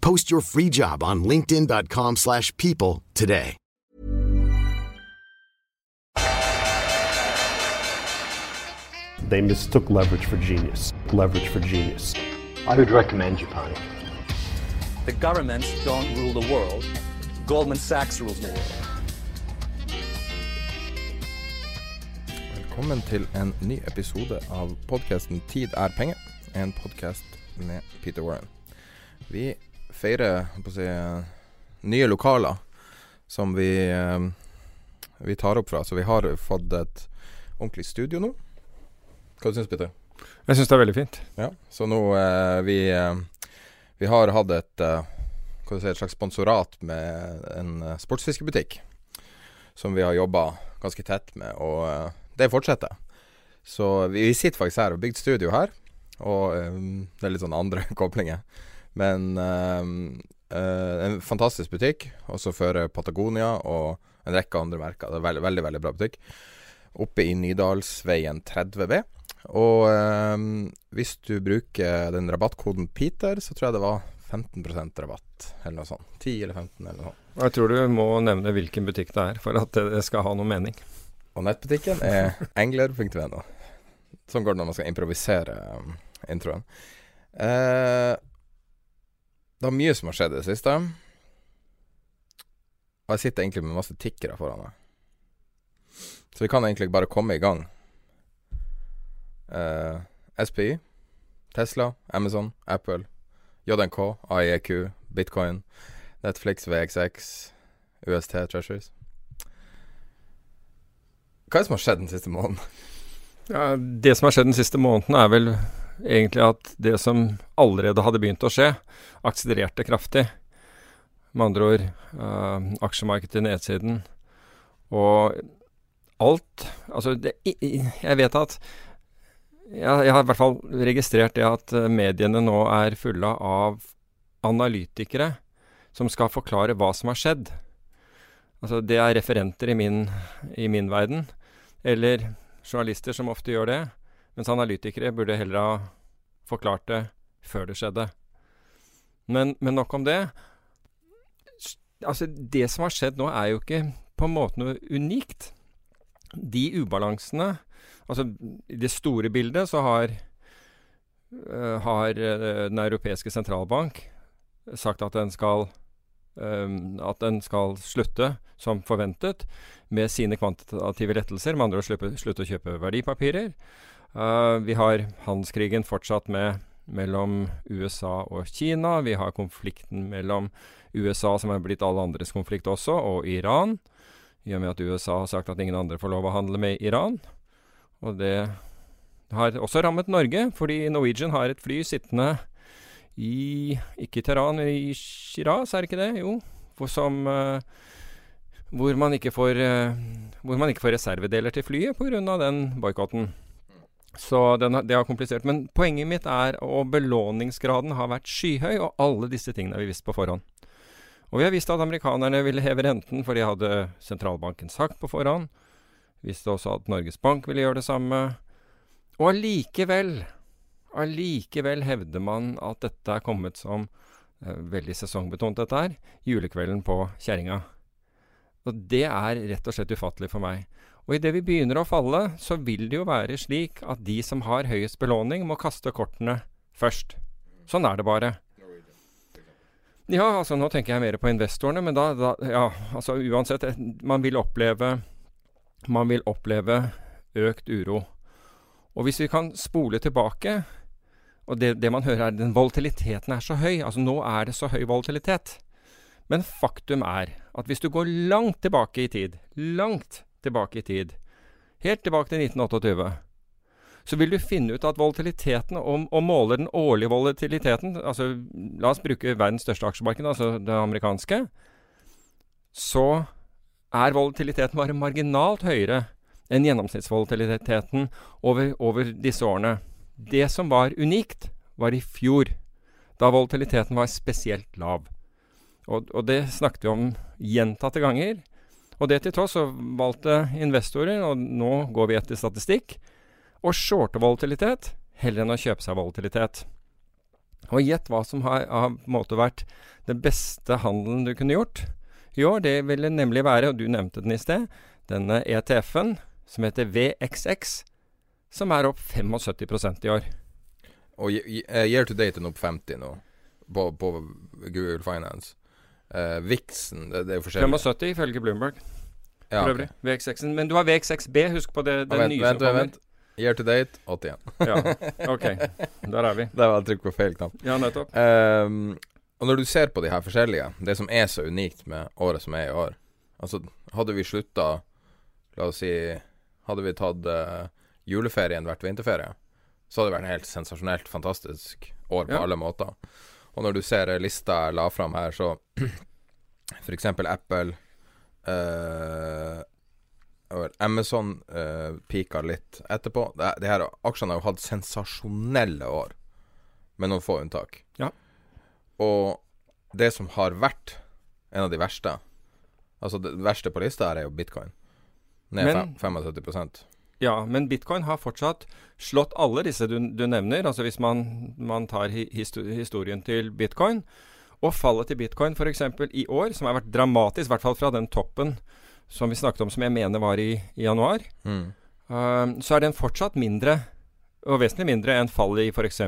Post your free job on linkedin.com/people slash people today. They mistook leverage for genius. Leverage for genius. I would recommend Japan. The governments don't rule the world. Goldman Sachs rules the world. Velkommen til en ny episode av podkasten 'Tid er penger', en podkast med Peter Warren. Vi å si, nye lokaler som vi, eh, vi tar opp fra. Så vi har fått et ordentlig studio nå. Hva syns du, Peter? Jeg syns det er veldig fint. Ja, så nå eh, vi, eh, vi har hatt et, eh, si, et slags sponsorat med en eh, sportsfiskebutikk som vi har jobba ganske tett med, og eh, det fortsetter. Så vi, vi sitter faktisk her og bygd studio her, og um, det er litt sånn andre koblinger. Men eh, eh, en fantastisk butikk, også fører Patagonia og en rekke andre merker. Det er veldig, veldig, veldig bra butikk. Oppe i Nydalsveien 30B. Og eh, hvis du bruker den rabattkoden Peter, så tror jeg det var 15% rabatt, eller noe sånt. 10 eller 15, eller noe sånt. Og jeg tror du må nevne hvilken butikk det er, for at det skal ha noe mening. Og nettbutikken er engler.no. Sånn går det når man skal improvisere um, introen. Eh, det er mye som har skjedd i det siste. Og jeg sitter egentlig med masse tikkere foran meg. Så vi kan egentlig bare komme i gang. Uh, SPI, Tesla, Amazon, Apple, JNK, IEQ, Bitcoin, Netflix, VXX, UST Treasuries. Hva er det som har skjedd den siste måneden? Ja, det som har skjedd den siste måneden, er vel egentlig at det som allerede hadde begynt å skje, akselererte kraftig. Med andre ord, uh, aksjemarkedet til nedsiden. Og alt Altså, det, jeg vet at jeg, jeg har i hvert fall registrert det at eh, mediene nå er fulle av analytikere som skal forklare hva som har skjedd. Altså, det er referenter i min, i min verden, eller journalister som ofte gjør det. Mens analytikere burde heller ha forklart det før det skjedde. Men, men nok om det. Altså, det som har skjedd nå, er jo ikke på en måte noe unikt. De ubalansene Altså, i det store bildet så har, uh, har uh, Den europeiske sentralbank sagt at den skal um, at den skal slutte, som forventet, med sine kvantitative lettelser. Med andre å slutte, slutte å kjøpe verdipapirer. Uh, vi har handelskrigen fortsatt med mellom USA og Kina. Vi har konflikten mellom USA, som er blitt alle andres konflikt også, og Iran. I og med at USA har sagt at ingen andre får lov å handle med Iran. Og det har også rammet Norge, fordi Norwegian har et fly sittende i Ikke Teheran, Teheran, i Shiraz, er det ikke det? Jo. For som uh, hvor, man ikke får, uh, hvor man ikke får reservedeler til flyet pga. den boikotten. Så den, det har komplisert. Men poenget mitt er og belåningsgraden har vært skyhøy, og alle disse tingene har vi visst på forhånd. Og vi har visst at amerikanerne ville heve renten, for de hadde sentralbanken sagt på forhånd. Visste også at Norges Bank ville gjøre det samme. Og allikevel, allikevel hevder man at dette er kommet som eh, Veldig sesongbetont, dette her. Julekvelden på kjerringa. Og det er rett og slett ufattelig for meg. Og idet vi begynner å falle, så vil det jo være slik at de som har høyest belåning, må kaste kortene først. Sånn er det bare. Ja, altså nå tenker jeg mer på investorene, men da, da Ja, altså uansett. eh, Man vil oppleve Man vil oppleve økt uro. Og hvis vi kan spole tilbake Og det, det man hører er den volatiliteten er så høy. Altså nå er det så høy volatilitet. Men faktum er at hvis du går langt tilbake i tid, langt tilbake i tid, helt tilbake til 1928, så vil du finne ut at volatiliteten, og, og måler den årlige volatiliteten altså La oss bruke verdens største aksjemarked, altså det amerikanske. Så er volatiliteten bare marginalt høyere enn gjennomsnittsvolatiliteten over, over disse årene. Det som var unikt, var i fjor, da volatiliteten var spesielt lav. Og, og det snakket vi om gjentatte ganger. Og det til tross så valgte investorer, og nå går vi etter statistikk, å shorte volatilitet heller enn å kjøpe seg volatilitet. Og gjett hva som har, har måte vært den beste handelen du kunne gjort i år. Det ville nemlig være, og du nevnte den i sted, denne ETF-en som heter VXX, som er opp 75% i år. Og eh, year to date er den opp 50 nå, på, på Google Finance. Uh, Vixen, det, det er jo forskjellig. 75 ifølge Bloomberg. Ja, For øvrig. Okay. VX6-en. Men du har VX6B, husk på det, Ja, vent, nye vent, som kommer. vent, vent. Year to date 81. Ja, ok. Der er vi. Der var trykk på feil knapp. Ja, nettopp. Um, og når du ser på de her forskjellige, det som er så unikt med året som er i år Altså, hadde vi slutta La oss si Hadde vi tatt uh, juleferien hvert vinterferie, så hadde det vært en helt sensasjonelt fantastisk år på Ja. alle måter. Og når du ser eh, lista jeg la fram her, så eksempel Apple eh, Amazon uh, pika litt etterpå. De, de her aksjene har jo hatt sensasjonelle år, med noen få unntak. Ja. Og det som har vært en av de verste Altså det verste på lista her er jo bitcoin. Ned Men- fem- 75 Ja, men bitcoin har fortsatt slått alle disse du, du nevner. Altså hvis man, man tar historien til bitcoin. Og fallet til bitcoin f.eks. i år, som har vært dramatisk, i hvert fall fra den toppen som vi snakket om, som jeg mener var i, i januar, mm. uh, så er den fortsatt mindre, og vesentlig mindre, enn fallet i f.eks.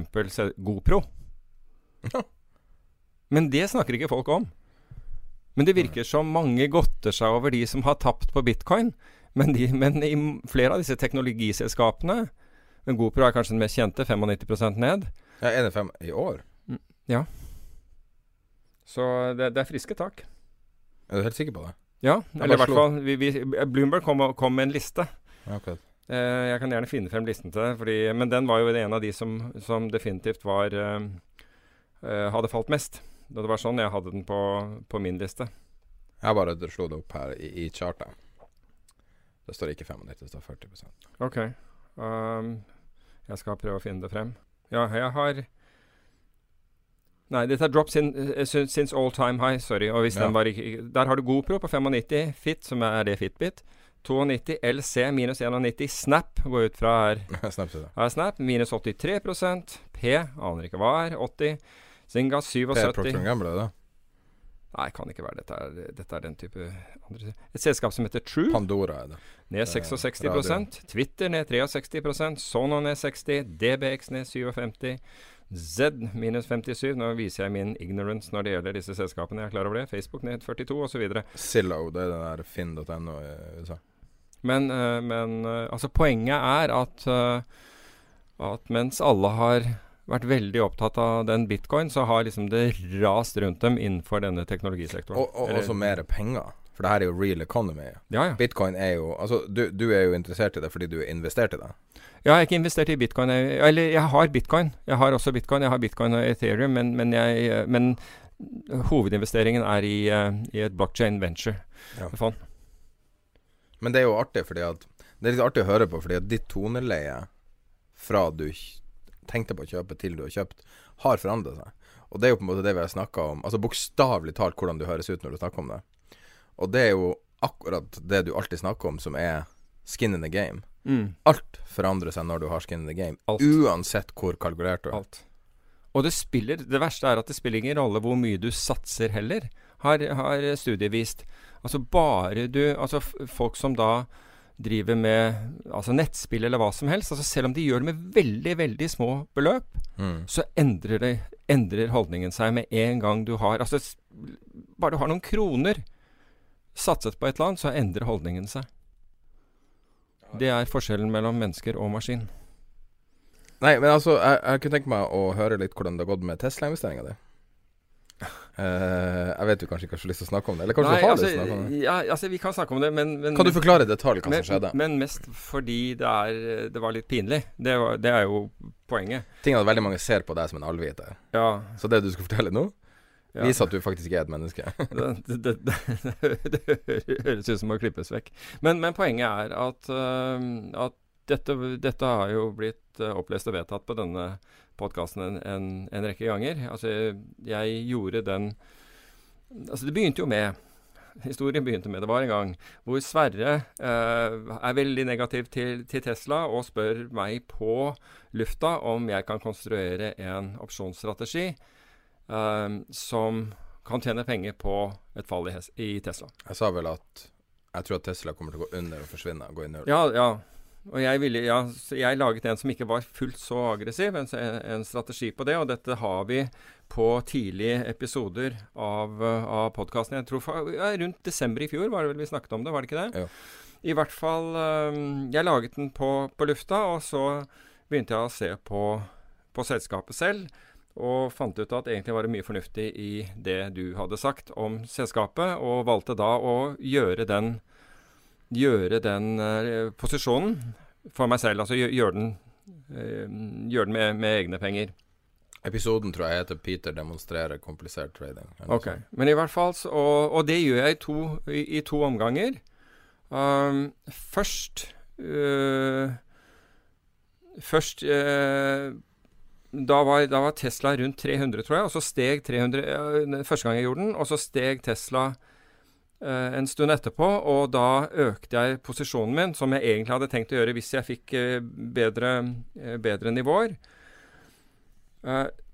GoPro. Ja. Men det snakker ikke folk om. Men det virker som mange godter seg over de som har tapt på bitcoin. Men, de, men i flere av disse teknologiselskapene men GoPro er kanskje den mest kjente, 95% ned. Ja, er det fem i år? Ja. Så det, det er friske tak. Er du helt sikker på det? Ja, eller i hvert fall vi, vi, Bloomberg kom, kom med en liste. Okay. Eh, jeg kan gjerne finne frem listen til det. fordi, men den var jo en av de som, som definitivt var eh, eh, hadde falt mest. Da det var sånn jeg hadde den på, på min liste. Jeg bare slo det opp her i, i chartet. Det står ikke 95, det står 40 Ok. Um, jeg skal prøve å finne det frem. Ja, jeg har Nei, dette er drop sin, uh, since all time high. Sorry. Og hvis Ja. den var ikke Der har du GoPro på 95, Fit, som er det Fitbit. 92, LC minus 91, Snap går ut fra her. Snap. Her er Snap minus 83 P, aner ikke hva er, 80. Zinga Per 77. Procter Gamble, gamle, det? Nei, kan ikke være dette. Er, dette er den type andre Et selskap som heter True. Pandora er det. Ned 66% Twitter ned 63 Sono ned 60 DBX ned 57 Z minus 57 Nå viser jeg min ignorance når det gjelder disse selskapene. Jeg er klar over det. Facebook ned 42 osv. Zillow, det er den der finn.no i USA. Men, eh, men eh, altså poenget er at, eh, at mens alle har vært veldig opptatt av den bitcoin, så har liksom det rast rundt dem innenfor denne teknologisektoren. Og, og også mer penger. For det her er jo real economy. Ja, ja. Bitcoin er jo Altså, du, du er jo interessert i det fordi du har investert i det. Jeg har ikke investert i bitcoin. Jeg, eller jeg har bitcoin. Jeg har også bitcoin. Jeg har bitcoin og Ethereum, men, men, jeg, men hovedinvesteringen er i, eh, i et blockchain venture. Ja. Men det er jo artig, fordi at Det er litt artig å høre på, fordi at ditt toneleie fra du tenkte på å kjøpe til du har kjøpt, har forandret seg. Og det er jo på en måte det vi har snakka om. Altså bokstavelig talt hvordan du høres ut når du snakker om det. Og det er jo akkurat det du alltid snakker om, som er skin in the game. Mm. Alt forandrer seg når du har skin in the game. Alt. Uansett hvor kalkulert du er. Alt. Og det spiller Det verste er at det spiller ingen rolle hvor mye du satser heller, har, har studiet vist. Altså bare du Altså folk som da driver med altså nettspill eller hva som helst, altså selv om de gjør det med veldig, veldig små beløp, Mm. så endrer det endrer holdningen seg med en gang du har Altså, bare du har noen kroner satset på et eller annet, så endrer holdningen seg. Det er forskjellen mellom mennesker og maskin. Nei, men altså, jeg, jeg kunne tenke meg å høre litt hvordan det har gått med Tesla-investeringa di. Uh, jeg vet du kanskje ikke har så lyst til å snakke om det? Eller kanskje Nei, du har altså, lyst til å snakke om det? Ja, altså, vi kan snakke om det, men, men Kan du forklare i detalj hva men, som skjedde? Men mest fordi det, er, det var litt pinlig. Det, var, det er jo poenget. Ting at veldig mange ser på deg som en allvite. Ja. Så det du skal fortelle nå, ja. viser at du faktisk er et menneske. det, det, det, høres ut som å klippes vekk. Men, men poenget er at, uh, at dette, dette, har jo blitt uh, opplest og vedtatt på denne podkasten en, en, en, rekke ganger. Altså, jeg gjorde den Altså, det begynte jo med Historien begynte med Det var en gang hvor Sverre eh, er veldig negativ til, til, Tesla og spør meg på lufta om jeg kan konstruere en opsjonsstrategi eh, som kan tjene penger på et fall i, i Tesla. Jeg sa vel at jeg tror at Tesla kommer til å gå under og forsvinne. Gå i null. Ja, ja. Og jeg, ville, ja, jeg laget en som ikke var fullt så aggressiv, en, en, strategi på det. Og dette har vi på tidlige episoder av, av podkasten. Jeg tror ja, Rundt desember i fjor var det vel vi snakket om det, var det ikke det? Ja. I hvert fall um, Jeg laget den på, på, lufta, og så begynte jeg å se på, på selskapet selv. Og fant ut at egentlig var det mye fornuftig i det du hadde sagt om selskapet, og valgte da å gjøre den gjøre den uh, posisjonen for meg selv. Altså gjøre gjør den, uh, gjør den med, med, egne penger. Episoden tror jeg heter 'Peter demonstrerer komplisert trading'. Ok, Men i hvert fall, og, og det gjør jeg i to, i, i to omganger. Um, først uh, Først da var, da var, Tesla rundt 300, tror jeg. Og så steg 300 Første gang jeg gjorde den, og så steg Tesla en stund etterpå, og da økte jeg posisjonen min, som jeg egentlig hadde tenkt å gjøre hvis jeg fikk uh, bedre, uh, bedre, nivåer.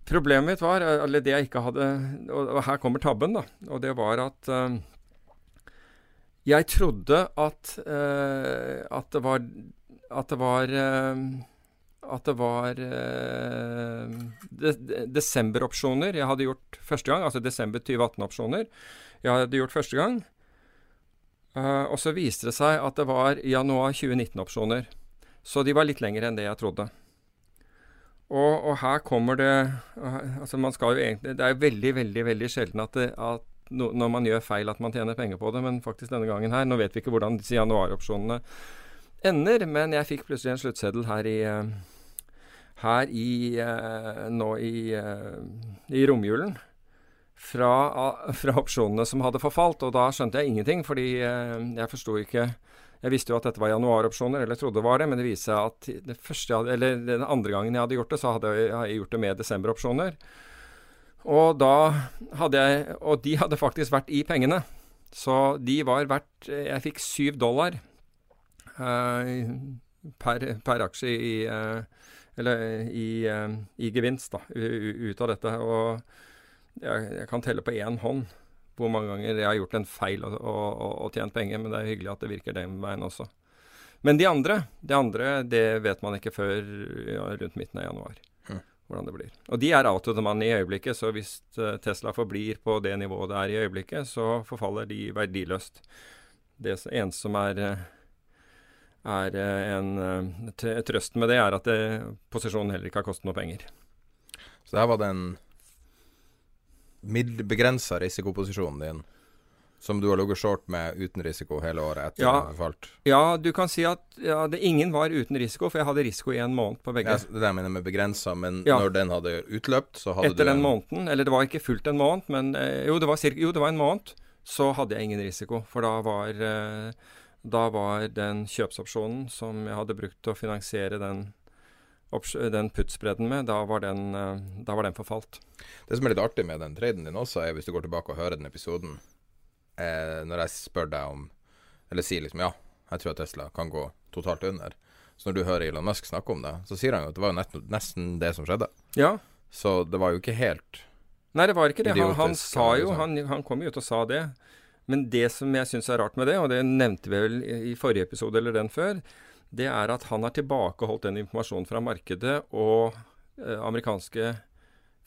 problemet mitt var, eller det jeg ikke hadde og, og, her kommer tabben, da. Og det var at jeg trodde at, at det var At det var at det var de, desemberopsjoner jeg hadde gjort første gang, altså desember 2018-opsjoner jeg hadde gjort første gang. Uh, og så viste det seg at det var januar 2019-opsjoner. Så de var litt lengre enn det jeg trodde. Og, og her kommer det uh, Altså, man skal jo egentlig Det er veldig, veldig veldig sjelden at, det, at no, når man gjør feil, at man tjener penger på det, men faktisk denne gangen her Nå vet vi ikke hvordan disse januaropsjonene ender, men jeg fikk plutselig en sluttseddel her i uh, her i nå i, i romjulen fra, fra, opsjonene som hadde forfalt. Og da skjønte jeg ingenting, fordi eh, jeg forsto ikke Jeg visste jo at dette var januaropsjoner, eller trodde det var det, men det viste seg at det første eller den andre gangen jeg hadde gjort det, så hadde jeg gjort det med desemberopsjoner. Og da hadde jeg Og de hadde faktisk vært i pengene. Så de var verdt Jeg fikk syv dollar eh, per, per, aksje i eh, Eller i, eh, i gevinst, da, ut av dette. Og jeg, jeg, kan telle på én hånd hvor mange ganger jeg har gjort en feil og, og, og, tjent penger, men det er hyggelig at det virker den veien også. Men de andre, det andre, det vet man ikke før ja, rundt midten av januar. Mm. Hvordan det blir. Og de er out of the money i øyeblikket, så hvis uh, Tesla forblir på det nivået det er i øyeblikket, så forfaller de verdiløst. Det eneste som er, er en trøst med det, er at det, posisjonen heller ikke har kostet noe penger. Så her var det en begrensa risikoposisjonen din, som du har ligget short med uten risiko hele året etter ja, det falt? Ja, du kan si at ja, det, ingen var uten risiko, for jeg hadde risiko i en måned på begge. Ja, det der mener jeg med begrensa, men ja. når den hadde utløpt, så hadde etter du den måneden, eller det var ikke fullt en måned, men eh, jo, det var, cirka, jo, det var en måned, så hadde jeg ingen risiko. For da var, eh, da var den kjøpsopsjonen som jeg hadde brukt til å finansiere den den puttspredden med, da var den, eh, da var den, forfalt. Det som er litt artig med den traden din også, er hvis du går tilbake og hører den episoden eh, Når jeg spør deg om Eller sier liksom ja, jeg tror at Tesla kan gå totalt under. Så når du hører Elon Musk snakke om det, så sier han jo at det var jo nesten det som skjedde. Ja. Så det var jo ikke helt Nei, det var ikke det. Han, han sa jo han, han, kom jo ut og sa det. Men det som jeg syns er rart med det, og det nevnte vi vel i forrige episode eller den før, det er at han har tilbakeholdt den informasjonen fra markedet og eh, amerikanske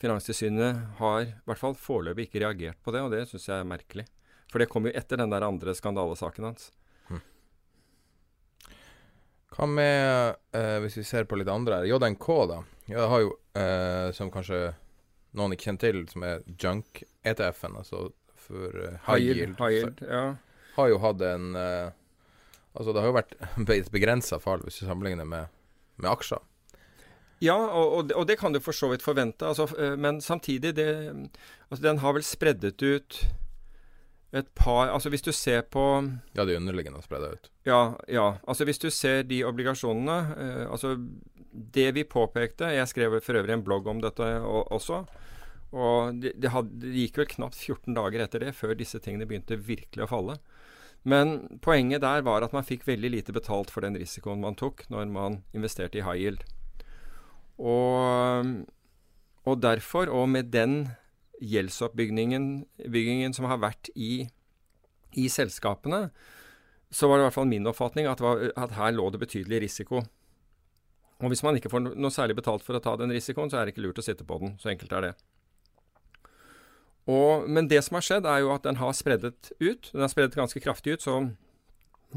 Finanstilsynet har i hvert fall foreløpig ikke reagert på det, og det syns jeg er merkelig. For det kom jo etter den der andre skandalesaken hans. Hva med, eh, hvis vi ser på litt andre her, JNK, da. Jeg har jo, eh, som kanskje noen ikke kjenner til, som er junk-ETF-en, altså for eh, high, yield. High yield ja. Har jo hatt en eh, Altså, det har jo vært et begrensa fall hvis du sammenligner med, med aksjer. Ja, og, og, det, kan du for så vidt forvente. Altså, eh, men samtidig, det, altså, den har vel spreddet ut et par Altså hvis du ser på Ja, de underliggende spredda ut. Ja, ja. Altså hvis du ser de obligasjonene eh, Altså det vi påpekte Jeg skrev for øvrig en blogg om dette også. Og det, de gikk vel knapt 14 dager etter det før disse tingene begynte virkelig å falle. Men poenget der var at man fikk veldig lite betalt for den risikoen man tok når man investerte i high yield. Og, og derfor, og med den gjeldsoppbyggingen som har vært i, i, selskapene, så var det i hvert fall min oppfatning at, var, at, her lå det betydelig risiko. Og hvis man ikke får noe særlig betalt for å ta den risikoen, så er det ikke lurt å sitte på den. Så enkelt er det. Og, men det som har skjedd, er jo at den har spreddet ut. Den har spreddet ganske kraftig ut, så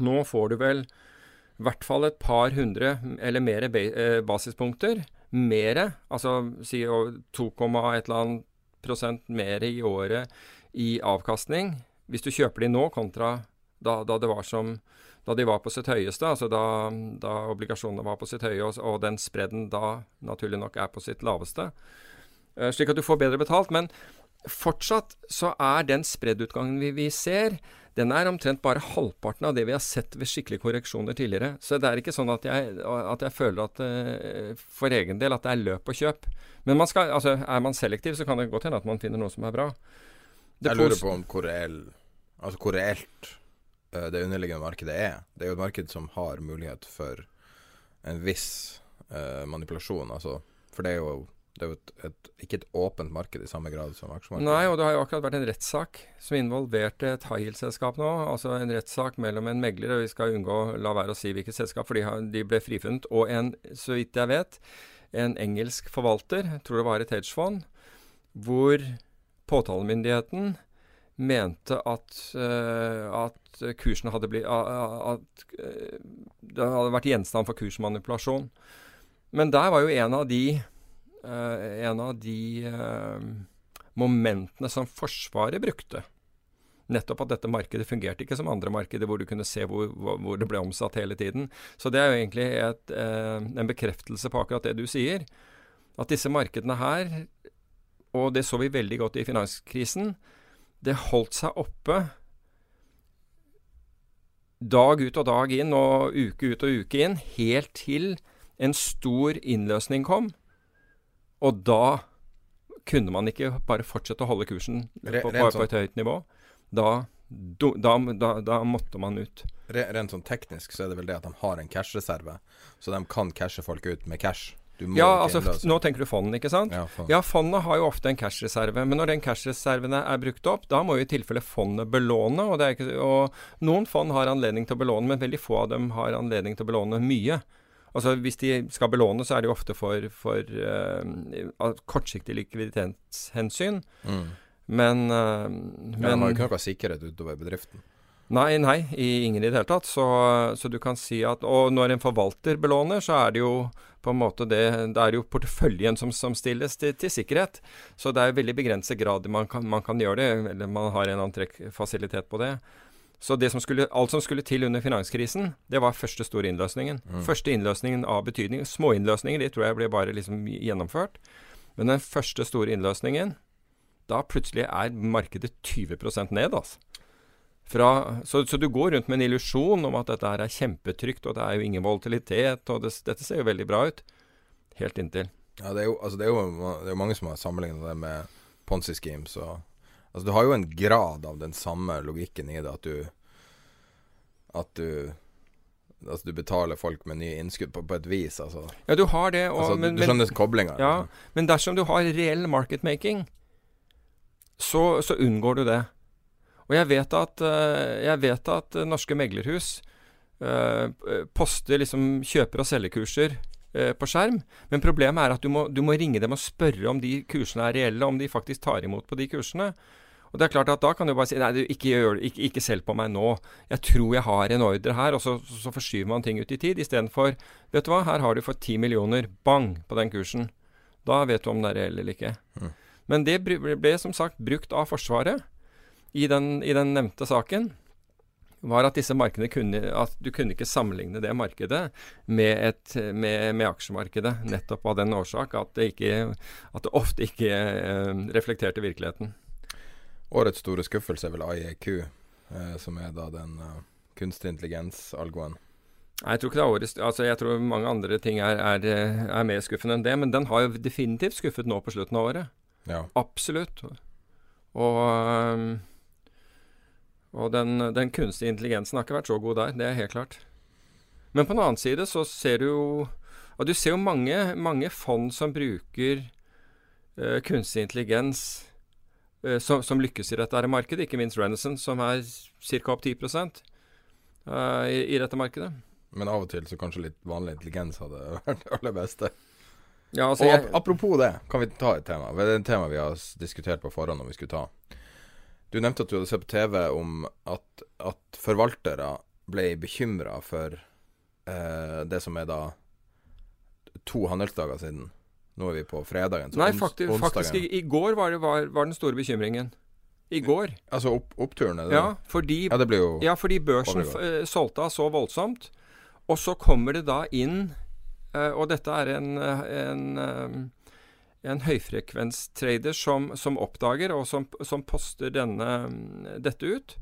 nå får du vel i hvert fall et par hundre eller mer eh, basispunkter. Mere, altså si 2, et eller annet prosent mer i året i avkastning hvis du kjøper de nå, kontra da, da, som, da de var på sitt høyeste, altså da, da obligasjonene var på sitt høye, og, og, den spredden da naturlig nok er på sitt laveste. Uh, slik at du får bedre betalt. Men fortsatt så er den spreddutgangen vi, vi ser, den er omtrent bare halvparten av det vi har sett ved skikkelige korreksjoner tidligere. Så det er ikke sånn at jeg, at jeg føler at uh, for egen del at det er løp og kjøp. Men man skal, altså, er man selektiv, så kan det godt hende at man finner noe som er bra. Det jeg lurer på om hvor, reell, altså hvor reelt uh, det underliggende markedet er. Det er jo et marked som har mulighet for en viss uh, manipulasjon. Altså, for det er jo det er jo et, et, ikke et åpent marked i samme grad som aksjemarkedet. Nei, og det har jo akkurat vært en rettssak som involverte et high yield-selskap nå. Altså en rettssak mellom en megler, og vi skal unngå å la være å si hvilket selskap, for de ble frifunnet, og en, så vidt jeg vet, en engelsk forvalter, jeg tror det var et hedgefond, hvor påtalemyndigheten mente at, uh, at kursen hadde blitt uh, At uh, det hadde vært gjenstand for kursmanipulasjon. Men der var jo en av de en av de eh, momentene som Forsvaret brukte. Nettopp at dette markedet fungerte ikke som andre markeder hvor du kunne se hvor, hvor det ble omsatt hele tiden. Så det er jo egentlig et, eh, en bekreftelse på akkurat det du sier. At disse markedene her, og det så vi veldig godt i finanskrisen, det holdt seg oppe dag ut og dag inn og uke ut og uke inn, helt til en stor innløsning kom. Og da kunne man ikke bare fortsette å holde kursen på, på, på et sånn- høyt nivå. Da, da, da, da, måtte man ut. Rent sånn teknisk så er det vel det at de har en cash-reserve, så de kan cashe folk ut med cash. ja, altså nå tenker du fondene, ikke sant? Ja, fond. ja fondene har jo ofte en cash-reserve. Men når den cash-reserven er brukt opp, da må jo i tilfelle fondet belåne. Og, ikke, og noen fond har anledning til å belåne, men veldig få av dem har anledning til å belåne mye. Altså Hvis de skal belåne, så er det jo ofte for, for uh, kortsiktig likviditetshensyn. Mm. Men, uh, men ja, Man har ikke noe sikkerhet utover bedriften. Nei, nei, i ingen i det hele tatt. Så, så, du kan si at Og når en forvalter belåner, så er det jo på en måte det Det er jo porteføljen som, som stilles til, til, sikkerhet. Så det er veldig begrenset grad man kan, man kan gjøre det, eller man har en antrekkfasilitet på det. Så som skulle, alt som skulle til under finanskrisen, det var første store innløsningen. Mm. Første innløsningen av betydning. Småinnløsninger, de tror jeg ble bare liksom gjennomført. Men den første store innløsningen, da plutselig er markedet 20% ned, altså. Fra, så, så, du går rundt med en illusjon om at dette her er kjempetrygt, og det er jo ingen volatilitet, og det, dette ser jo veldig bra ut. Helt inntil. Ja, det er jo, altså det er jo, det er jo mange som har sammenlignet det med Ponzi schemes og Altså, du har jo en grad av den samme logikken i det, at du At du Altså, du betaler folk med nye innskudd på, på et vis, altså. Ja, du har det. Og, altså, men, du skjønner koblinga? Ja, liksom. men dersom du har reell marketmaking, så, så unngår du det. Og jeg vet at, uh, jeg vet at norske meglerhus uh, poster liksom kjøper- og selgerkurser eh, på skjerm. Men problemet er at du må, du må ringe dem og spørre om de kursene er reelle, om de faktisk tar imot på de kursene. Og det er klart at Da kan du bare si nei, du, ikke, gjør, ikke, ikke selg på meg nå. Jeg tror jeg har en ordre her. Og så, så forskyver man ting ut i tid. Istedenfor vet du hva, her har du fått ti millioner. Bang! På den kursen. Da vet du om det er reell eller ikke. Mm. Men det ble, ble, som sagt brukt av Forsvaret i den, i den nevnte saken var at disse markedene kunne, at du kunne ikke sammenligne det markedet med, et, med, med aksjemarkedet. Nettopp av den årsak at det, ikke, at det ofte ikke eh, reflekterte virkeligheten. Årets store skuffelse er vel IEQ, eh, som er da den uh, kunstig intelligens-algoen. Jeg tror ikke det er årets Altså, jeg tror mange andre ting er, er, er, mer skuffende enn det. Men den har jo definitivt skuffet nå på slutten av året. Ja. Absolutt. Og, um, og den, den, kunstige intelligensen har ikke vært så god der. Det er helt klart. Men på den annen side så ser du jo Og du ser jo mange, mange fond som bruker uh, kunstig intelligens Eh, som, som, lykkes i dette markedet. Ikke minst Renison, som er ca. opp 10 uh, eh, i, i, dette markedet. Men av og til så kanskje litt vanlig intelligens hadde vært det aller beste. Ja, altså, og ap apropos det, kan vi ta et tema? Det er et tema vi har diskutert på forhånd om vi skulle ta. Du nevnte at du hadde sett på TV om at, at forvaltere ble bekymra for uh, det som er da to handelsdager siden. Nå er vi på fredagen. Nei, faktisk, faktisk i, i, går var, det, var, var, den store bekymringen. I går. Altså opp, oppturen? Det ja, fordi, ja, jo ja, fordi børsen uh, solgte av så voldsomt. Og så kommer det da inn uh, Og dette er en, en, uh, en høyfrekvenstrader som, som, oppdager og som, som poster denne, dette ut.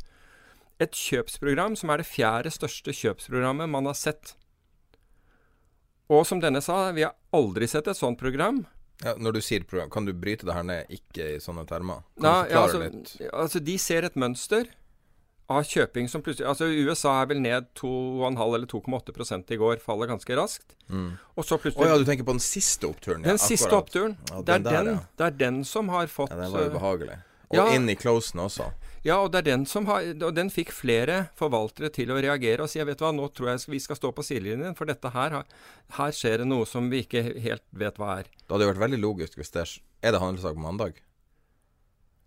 Et kjøpsprogram som er det fjerde største kjøpsprogrammet man har sett og som denne sa, vi har aldri sett et sånt program. Ja, når du sier program, kan du bryte det her ned ikke i sånne termer? Kan ja, altså, altså, de ser et mønster av kjøping som plutselig Altså USA er vel ned 2,5 eller 2,8% i går, faller ganske raskt. Mm. Og så plutselig Å oh, ja, du tenker på den siste oppturen? Ja, den siste oppturen. Ja, det, er den, ja. det er den som har fått Ja, Den var ubehagelig. Og inn i closen også. Ja, og, den, har, og den fikk flere forvaltere til å reagere og si vet du hva, nå tror jeg vi skal stå på sidelinjen, for dette her, her skjer det noe som vi ikke helt vet hva er. Det hadde vært veldig logisk hvis det Er det handelsdag på mandag?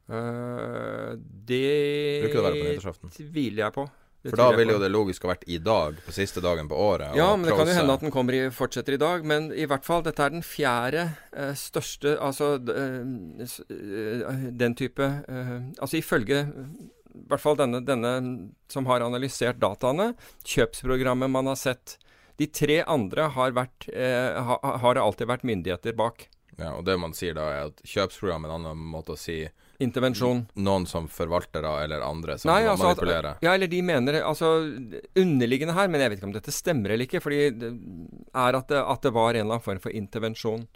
Uh, det det tviler jeg på. For da ville jo det logisk ha vært i dag, på siste dagen på året. Ja, men det kan jo hende at den kommer i, fortsetter i dag. Men i hvert fall, dette er den fjerde eh, største Altså eh, den type eh, Altså ifølge i hvert fall denne, denne som har analysert dataene, kjøpsprogrammet man har sett. De tre andre har, vært, eh, ha, har alltid vært myndigheter bak. Ja, og det man sier da, er at kjøpsprogram er en annen måte å si Intervensjon. Noen som forvaltere eller andre som Nei, altså manipulerer? Ja, eller de mener Altså, underliggende her, men jeg vet ikke om dette stemmer eller ikke, fordi det er at det, at det var en eller annen form for intervensjon.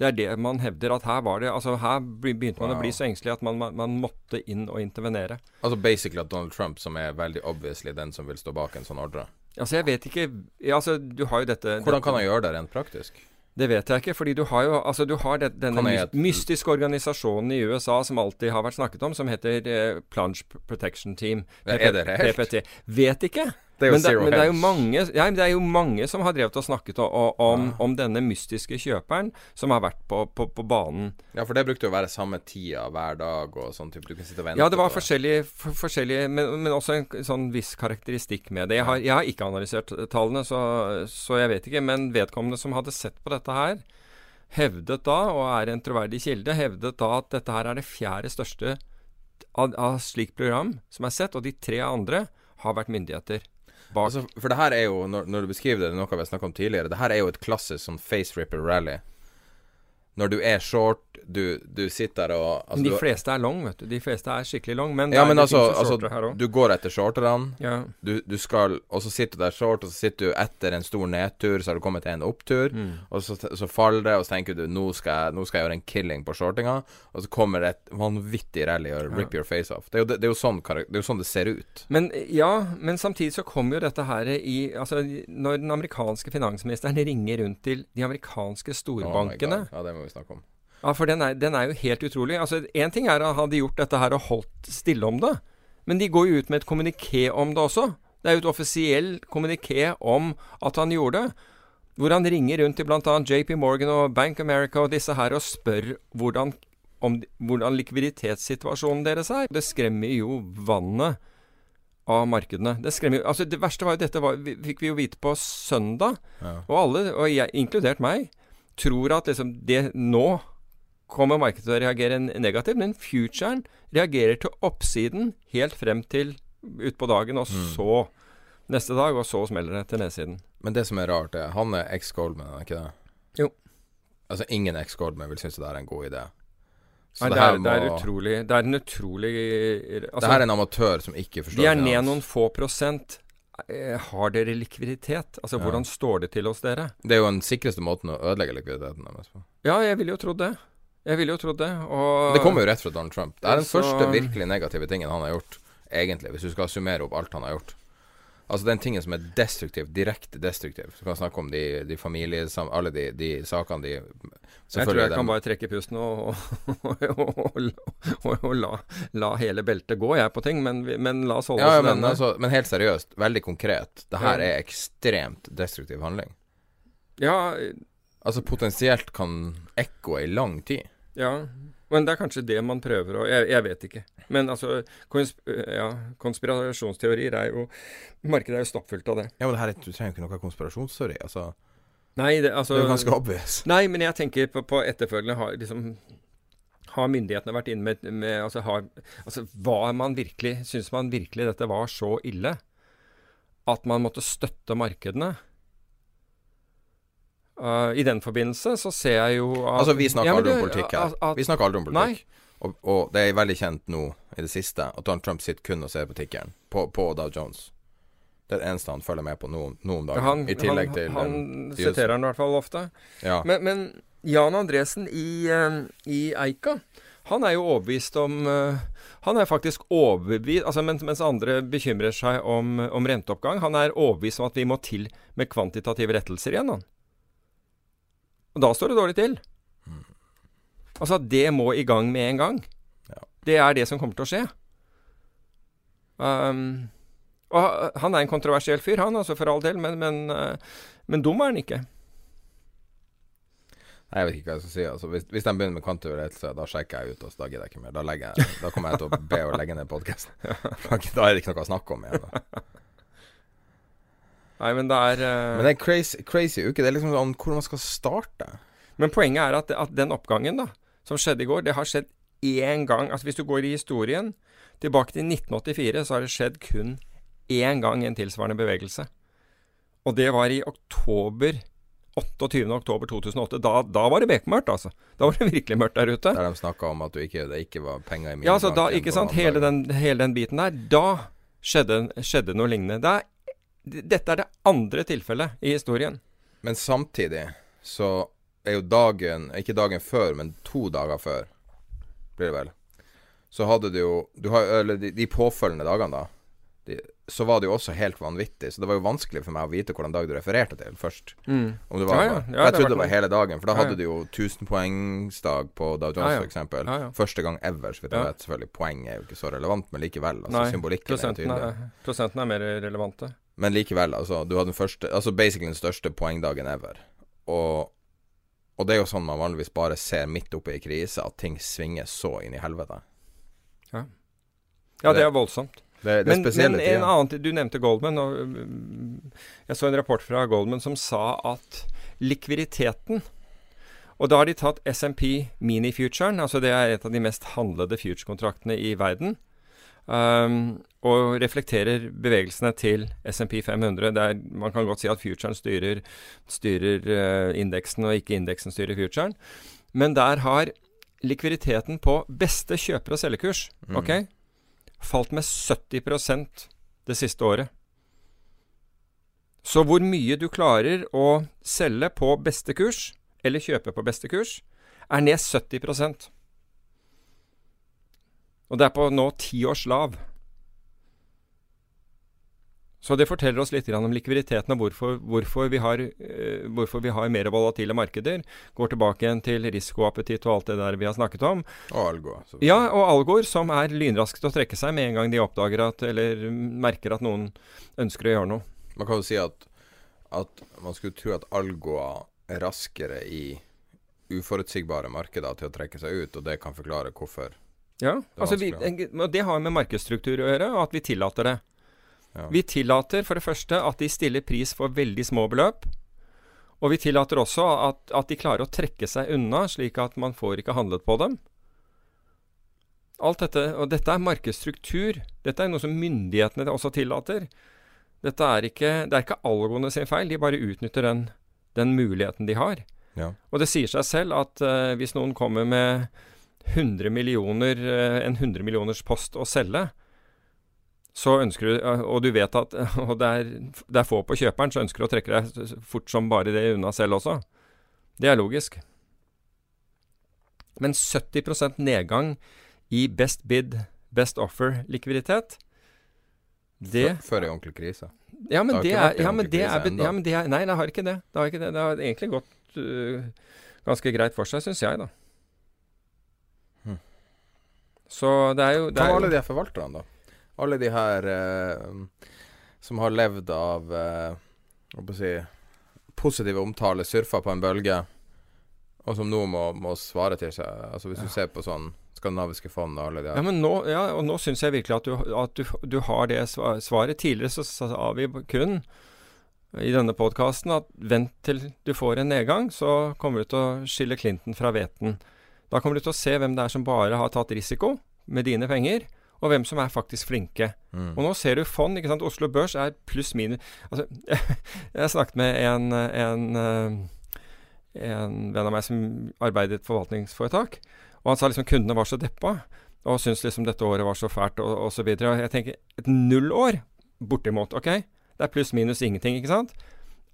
Det er det man hevder. At her var det Altså, her begynte man wow. å bli så engstelig at man, man, man, måtte inn og intervenere. Altså basically at Donald Trump, som er veldig obviously den som vil stå bak en sånn ordre? Altså, jeg vet ikke Altså, du har jo dette Hvordan kan han gjøre det rent praktisk? Det vet jeg ikke, fordi du har jo altså du har det, denne jeg... mystiske organisasjonen i USA som alltid har vært snakket om, som heter eh, Plunge Protection Team. Ja, er det reelt? PPT. Vet ikke. Det men, det, men det, er jo mange, ja, det er jo mange som har drevet og snakket om, om, om denne mystiske kjøperen som har vært på, på, på, banen. Ja, for det brukte jo å være samme tida hver dag og sånn type. Du kan sitte og vente Ja, det var forskjellige, for, forskjellige men, men, også en sånn viss karakteristikk med det. Jeg har, jeg har ikke analysert tallene, så, så, jeg vet ikke. Men vedkommende som hadde sett på dette her, hevdet da, og er en troverdig kilde, hevdet da at dette her er det fjerde største av, av slikt program som er sett, og de tre andre har vært myndigheter bak. Altså, for det her er jo, når, når, du beskriver det, noe vi har snakka om tidligere, det her er jo et klassisk sånn face ripper rally. Når du er short, du, du sitter og altså, De fleste er long, vet du. De fleste er skikkelig long. Men, ja, men altså, altså du går etter shorterne. Ja. Du, du, skal Og så sitter du der short, og så sitter du etter en stor nedtur, så har du kommet til en opptur. Mm. Og så, så, faller det, og så tenker du nå skal, jeg, nå skal jeg gjøre en killing på shortinga. Og så kommer det et vanvittig rally og rip ja. your face off. Det er, jo, det, det, er sånn, det er, jo, sånn, det ser ut. Men ja, men samtidig så kommer jo dette her i Altså, når den amerikanske finansministeren ringer rundt til de amerikanske storbankene oh Ja, det må vi snakke om. Ja, for den er, den er jo helt utrolig. Altså, Én ting er at hadde gjort dette her og holdt stille om det, men de går jo ut med et kommuniké om det også. Det er jo et offisiell kommuniké om at han gjorde det. Hvor han ringer rundt til bl.a. JP Morgan og Bank America og disse her og spør hvordan, om, hvordan likviditetssituasjonen deres er. Det skremmer jo vannet av markedene. Det skremmer jo Altså, det verste var jo dette var, fikk vi jo vite på søndag. Ja. Og alle, og jeg, inkludert meg, tror at liksom det nå kommer markedet til å reagere negativt, men futuren reagerer til oppsiden helt frem til utpå dagen, og så neste dag, og så smeller det til nedsiden. Men det som er rart, er han er ex-Goldman, er ikke det? Jo. Altså, ingen ex-Goldman vil synes det er en god idé. Så Nei, det, det, er, må, det er utrolig Det er en utrolig altså, Det her er en amatør som ikke forstår De er ned noen få prosent. Eh, Har dere likviditet? Altså, Ja. hvordan står det til hos dere? Det er jo den sikreste måten å ødelegge likviditeten deres på. Ja, jeg ville jo trodd det. Jeg ville jo trodd det. Og Det kommer jo rett fra Donald Trump. Det er den Så- første virkelig negative tingen han har gjort, egentlig, hvis du skal summere opp alt han har gjort. Altså den tingen som er destruktiv, direkte destruktiv. Du kan snakke om de, de familiesam... Alle de, de sakene de Jeg tror jeg dem- kan bare trekke pusten og, og, og, og, la, la hele beltet gå, jeg, på ting. Men, men la oss holde ja, ja, oss til men, denne. altså, men helt seriøst, veldig konkret. Det her er ekstremt destruktiv handling. Ja, Altså potensielt kan ekko i lang tid. Ja. Men det er kanskje det man prøver å Jeg, jeg vet ikke. Men altså, konsp ja, konspirasjonsteorier er jo Markedet er jo stappfullt av det. Ja, men her er, du trenger jo ikke noe konspirasjonsteori. Altså, Nei, det, altså det er jo ganske obvious. Nei, men jeg tenker på, på etterfølgende har liksom har myndighetene vært inne med, med altså, har, altså Var man virkelig Syns man virkelig dette var så ille at man måtte støtte markedene? Uh, I den forbindelse så ser jeg jo at Altså, vi snakker Ja, aldri om politikk her. at- at- Vi snakker aldri om politikk. Og, og det er veldig kjent nå i det siste at Donald Trump sitter kun og ser på tikkeren på, på Dow Jones. Det er det eneste han følger med på nå, nå om dagen. Han, I tillegg han, til han de- siterer han i hvert fall ofte. Ja. Men, men Jan Andresen i, eh, i Eika, han er jo overbevist om eh, Han er faktisk overbevist altså mens, mens andre bekymrer seg om, om renteoppgang, han er overbevist om at vi må til med kvantitative rettelser igjen, han. Og da står det dårlig til. Altså, det må i gang med en gang. Ja. Det er det som kommer til å skje. Um, og han er en kontroversiell fyr, han, altså for all del, men, men, eh, men dum er han ikke. Nei, Jeg vet ikke hva jeg skal si. Altså, hvis, hvis de begynner med kvantum ledelse, da sjekker jeg ut. og da gidder jeg ikke mer. Da, legger jeg, da kommer jeg til å be å legge ned podkasten. da er det ikke noe å snakke om igjen. Da. Nei, men det er uh... Men det er crazy, crazy uke. Det er liksom sånn hvor man skal starte. Men poenget er at, at den oppgangen da, som skjedde i går, det har skjedd én gang. Altså Hvis du går i historien tilbake til 1984, så har det skjedd kun én gang en tilsvarende bevegelse. Og det var i oktober 28. oktober 2008. Da, da var det bekmørkt, altså. Da var det virkelig mørkt der ute. Der de snakka om at du ikke, det ikke var penger i Ja, altså da, ikke sant, hele den, hele den biten der. Da skjedde, skjedde noe lignende. Det er, dette er det andre tilfellet i historien. Men samtidig så er jo dagen Ikke dagen før, men to dager før, blir det vel. Så hadde du jo du har, Eller de, de påfølgende dagene, da. De, så var det jo også helt vanvittig. Så det var jo vanskelig for meg å vite hvilken dag du refererte til først. Om det var, Ja, ja. Ja, jeg det trodde det var hele dagen, for da hadde du jo 1000-poengsdag på Dow Jones, Ja, ja. Første gang ever, så vidt jeg vet. Selvfølgelig, poeng er jo ikke så relevant, men likevel. Altså, Nei, symbolikken er tydelig. er, prosenten er mer relevante. Men likevel, altså. Du hadde den første Altså basically den største poengdagen ever. Og, og det er jo sånn man vanligvis bare ser midt oppe i krise, at ting svinger så inn i helvete. Ja, ja Det- er voldsomt. Det, det Men, men en tider. annen Du nevnte Goldman. Og mm, jeg så en rapport fra Goldman som sa at likviditeten Og da har de tatt SMP Mini-futuren, altså det er et av de mest handlede future-kontraktene i verden. Um, og reflekterer bevegelsene til SMP 500. Det er, man kan godt si at futuren styrer, styrer eh, indeksen, og ikke indeksen styrer futuren. Men der har likviditeten på beste kjøper- og selgekurs ok, falt med 70% det siste året. Så hvor mye du klarer å selge på beste kurs, eller kjøpe på beste kurs, er ned 70% Og det er på nå ti års lav. Så det forteller oss litt om likviditeten og hvorfor, hvorfor, vi har, eh, hvorfor vi har mer volatile markeder. Går tilbake igjen til risikoappetitt og alt det der vi har snakket om. Og algoer. Ja, og algoer som er lynraske til å trekke seg med en gang de oppdager at, eller merker at noen ønsker å gjøre noe. Man kan jo si at at man skulle tro at algoer er raskere i uforutsigbare markeder til å trekke seg ut, og det kan forklare hvorfor. Ja, Det altså vi, og det har med markedsstruktur å gjøre, og at vi tillater det. Ja. Vi tillater for det første at de stiller pris for veldig små beløp. Og vi tillater også at, at de klarer å trekke seg unna, slik at man får ikke handlet på dem. Alt dette, og dette er markedsstruktur. Dette er noe som myndighetene også tillater. Dette er ikke, det er ikke algoene sin feil, de bare utnytter den, den muligheten de har. Ja. Og det sier seg selv at uh, hvis noen kommer med 100 millioner, uh, en 100 millioners post å selge, så ønsker du, og du vet at og det er, det er få på kjøperen, så ønsker du å trekke deg fort som bare det unna selv også. Det er logisk. Men 70% nedgang i best bid, best offer-likviditet, det Før, ei ordentlig krise. ja, men Det er, ja, men det er, ja, men det er Nei, det har ikke det. Det har ikke det. Det har egentlig gått uh, ganske greit for seg, syns jeg, da. Hm. Så det er jo det Hva er alle de forvalterne, da? Alle de her eh, som har levd av eh, jeg si, positive omtale, surfa på en bølge, og som nå må, må svare til seg. Altså Hvis du ser på sånn skandinaviske fond og alle de ja, her. men nå, ja, og nå syns jeg virkelig at du, at du, du har det svaret. Tidligere så sa vi kun i denne podkasten at vent til du får en nedgang, så kommer du til å skille Clinton fra hveten. Da kommer du til å se hvem det er som bare har tatt risiko med dine penger, og hvem som er faktisk flinke. Mm. Og nå ser du fond. ikke sant? Oslo Børs er pluss minus Altså, jeg snakket med en, en, eh, en venn av meg som arbeidet i et forvaltningsforetak. Og han sa liksom kundene var så deppa, og syntes liksom dette året var så fælt, og, og så. Og jeg tenker et nullår, bortimot, ok? Det er pluss minus ingenting, ikke sant?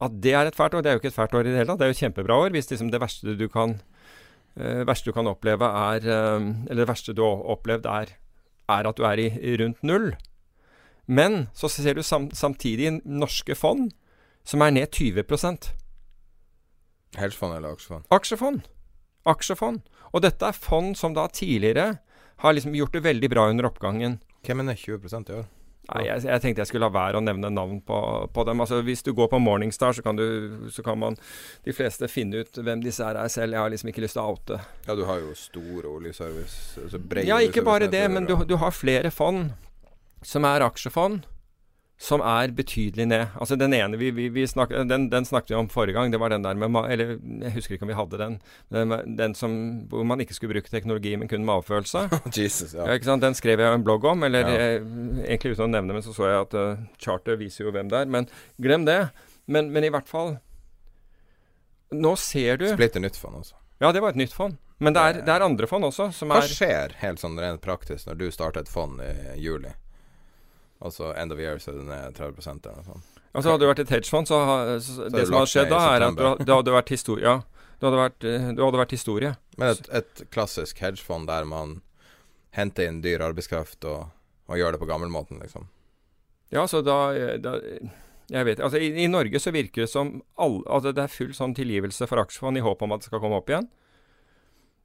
At det er et fælt år, det er jo ikke et fælt år i det hele tatt. Det er jo et kjempebra år hvis liksom det verste du kan eh, verste du kan oppleve er eh, Eller det verste du har opplevd er, er at du er i, rundt null. Men så ser du sam, samtidig norske fond som er ned 20% Hedgefond eller aksjefond? Aksjefond. Aksjefond. Og dette er fond som da tidligere har liksom gjort det veldig bra under oppgangen. Hvem er ned 20 i år? Nei, jeg, jeg tenkte jeg skulle la være å nevne navn på, på dem. Altså, hvis du går på Morningstar, så kan, du, så kan man de fleste finne ut hvem disse er selv. Jeg har liksom ikke lyst til å oute. Ja, du har jo stor oljeservice. Altså Ja, ikke bare det, men du, du har flere fond som er aksjefond, som er betydelig ned. Altså Den ene vi, vi, vi snak, den, den snakket vi om forrige gang. Det var den der med Eller jeg husker ikke om vi hadde den. Den, den som, hvor man ikke skulle bruke teknologi, men kun magefølelse. Jesus, ja. Ja? Den skrev jeg en blogg om, eller Ja. jeg, egentlig uten å nevne, men så så jeg at uh, charter viser jo hvem det er. Men glem det. Men, men i hvert fall Nå ser du Splitter nytt fond, altså. Ja, det var et nytt fond. Men det er, det er andre fond også som Hva er skjer helt sånn rent praktisk når du starter et fond i juli? Altså end of year så er det ned 30 eller noe sånt. Altså Hadde det vært et hedgefond, så, ha- så har Det som hadde skjedd da, er at du, det hadde vært historie. Ja, det hadde vært, eh, det hadde vært historie. Men et, et klassisk hedgefond der man henter inn dyr arbeidskraft og, og gjør det på gammelmåten, liksom. Ja, så da, da Jeg vet Altså, i, i Norge så virker det som all, altså det er full sånn tilgivelse for aksjefond i håp om at det skal komme opp igjen.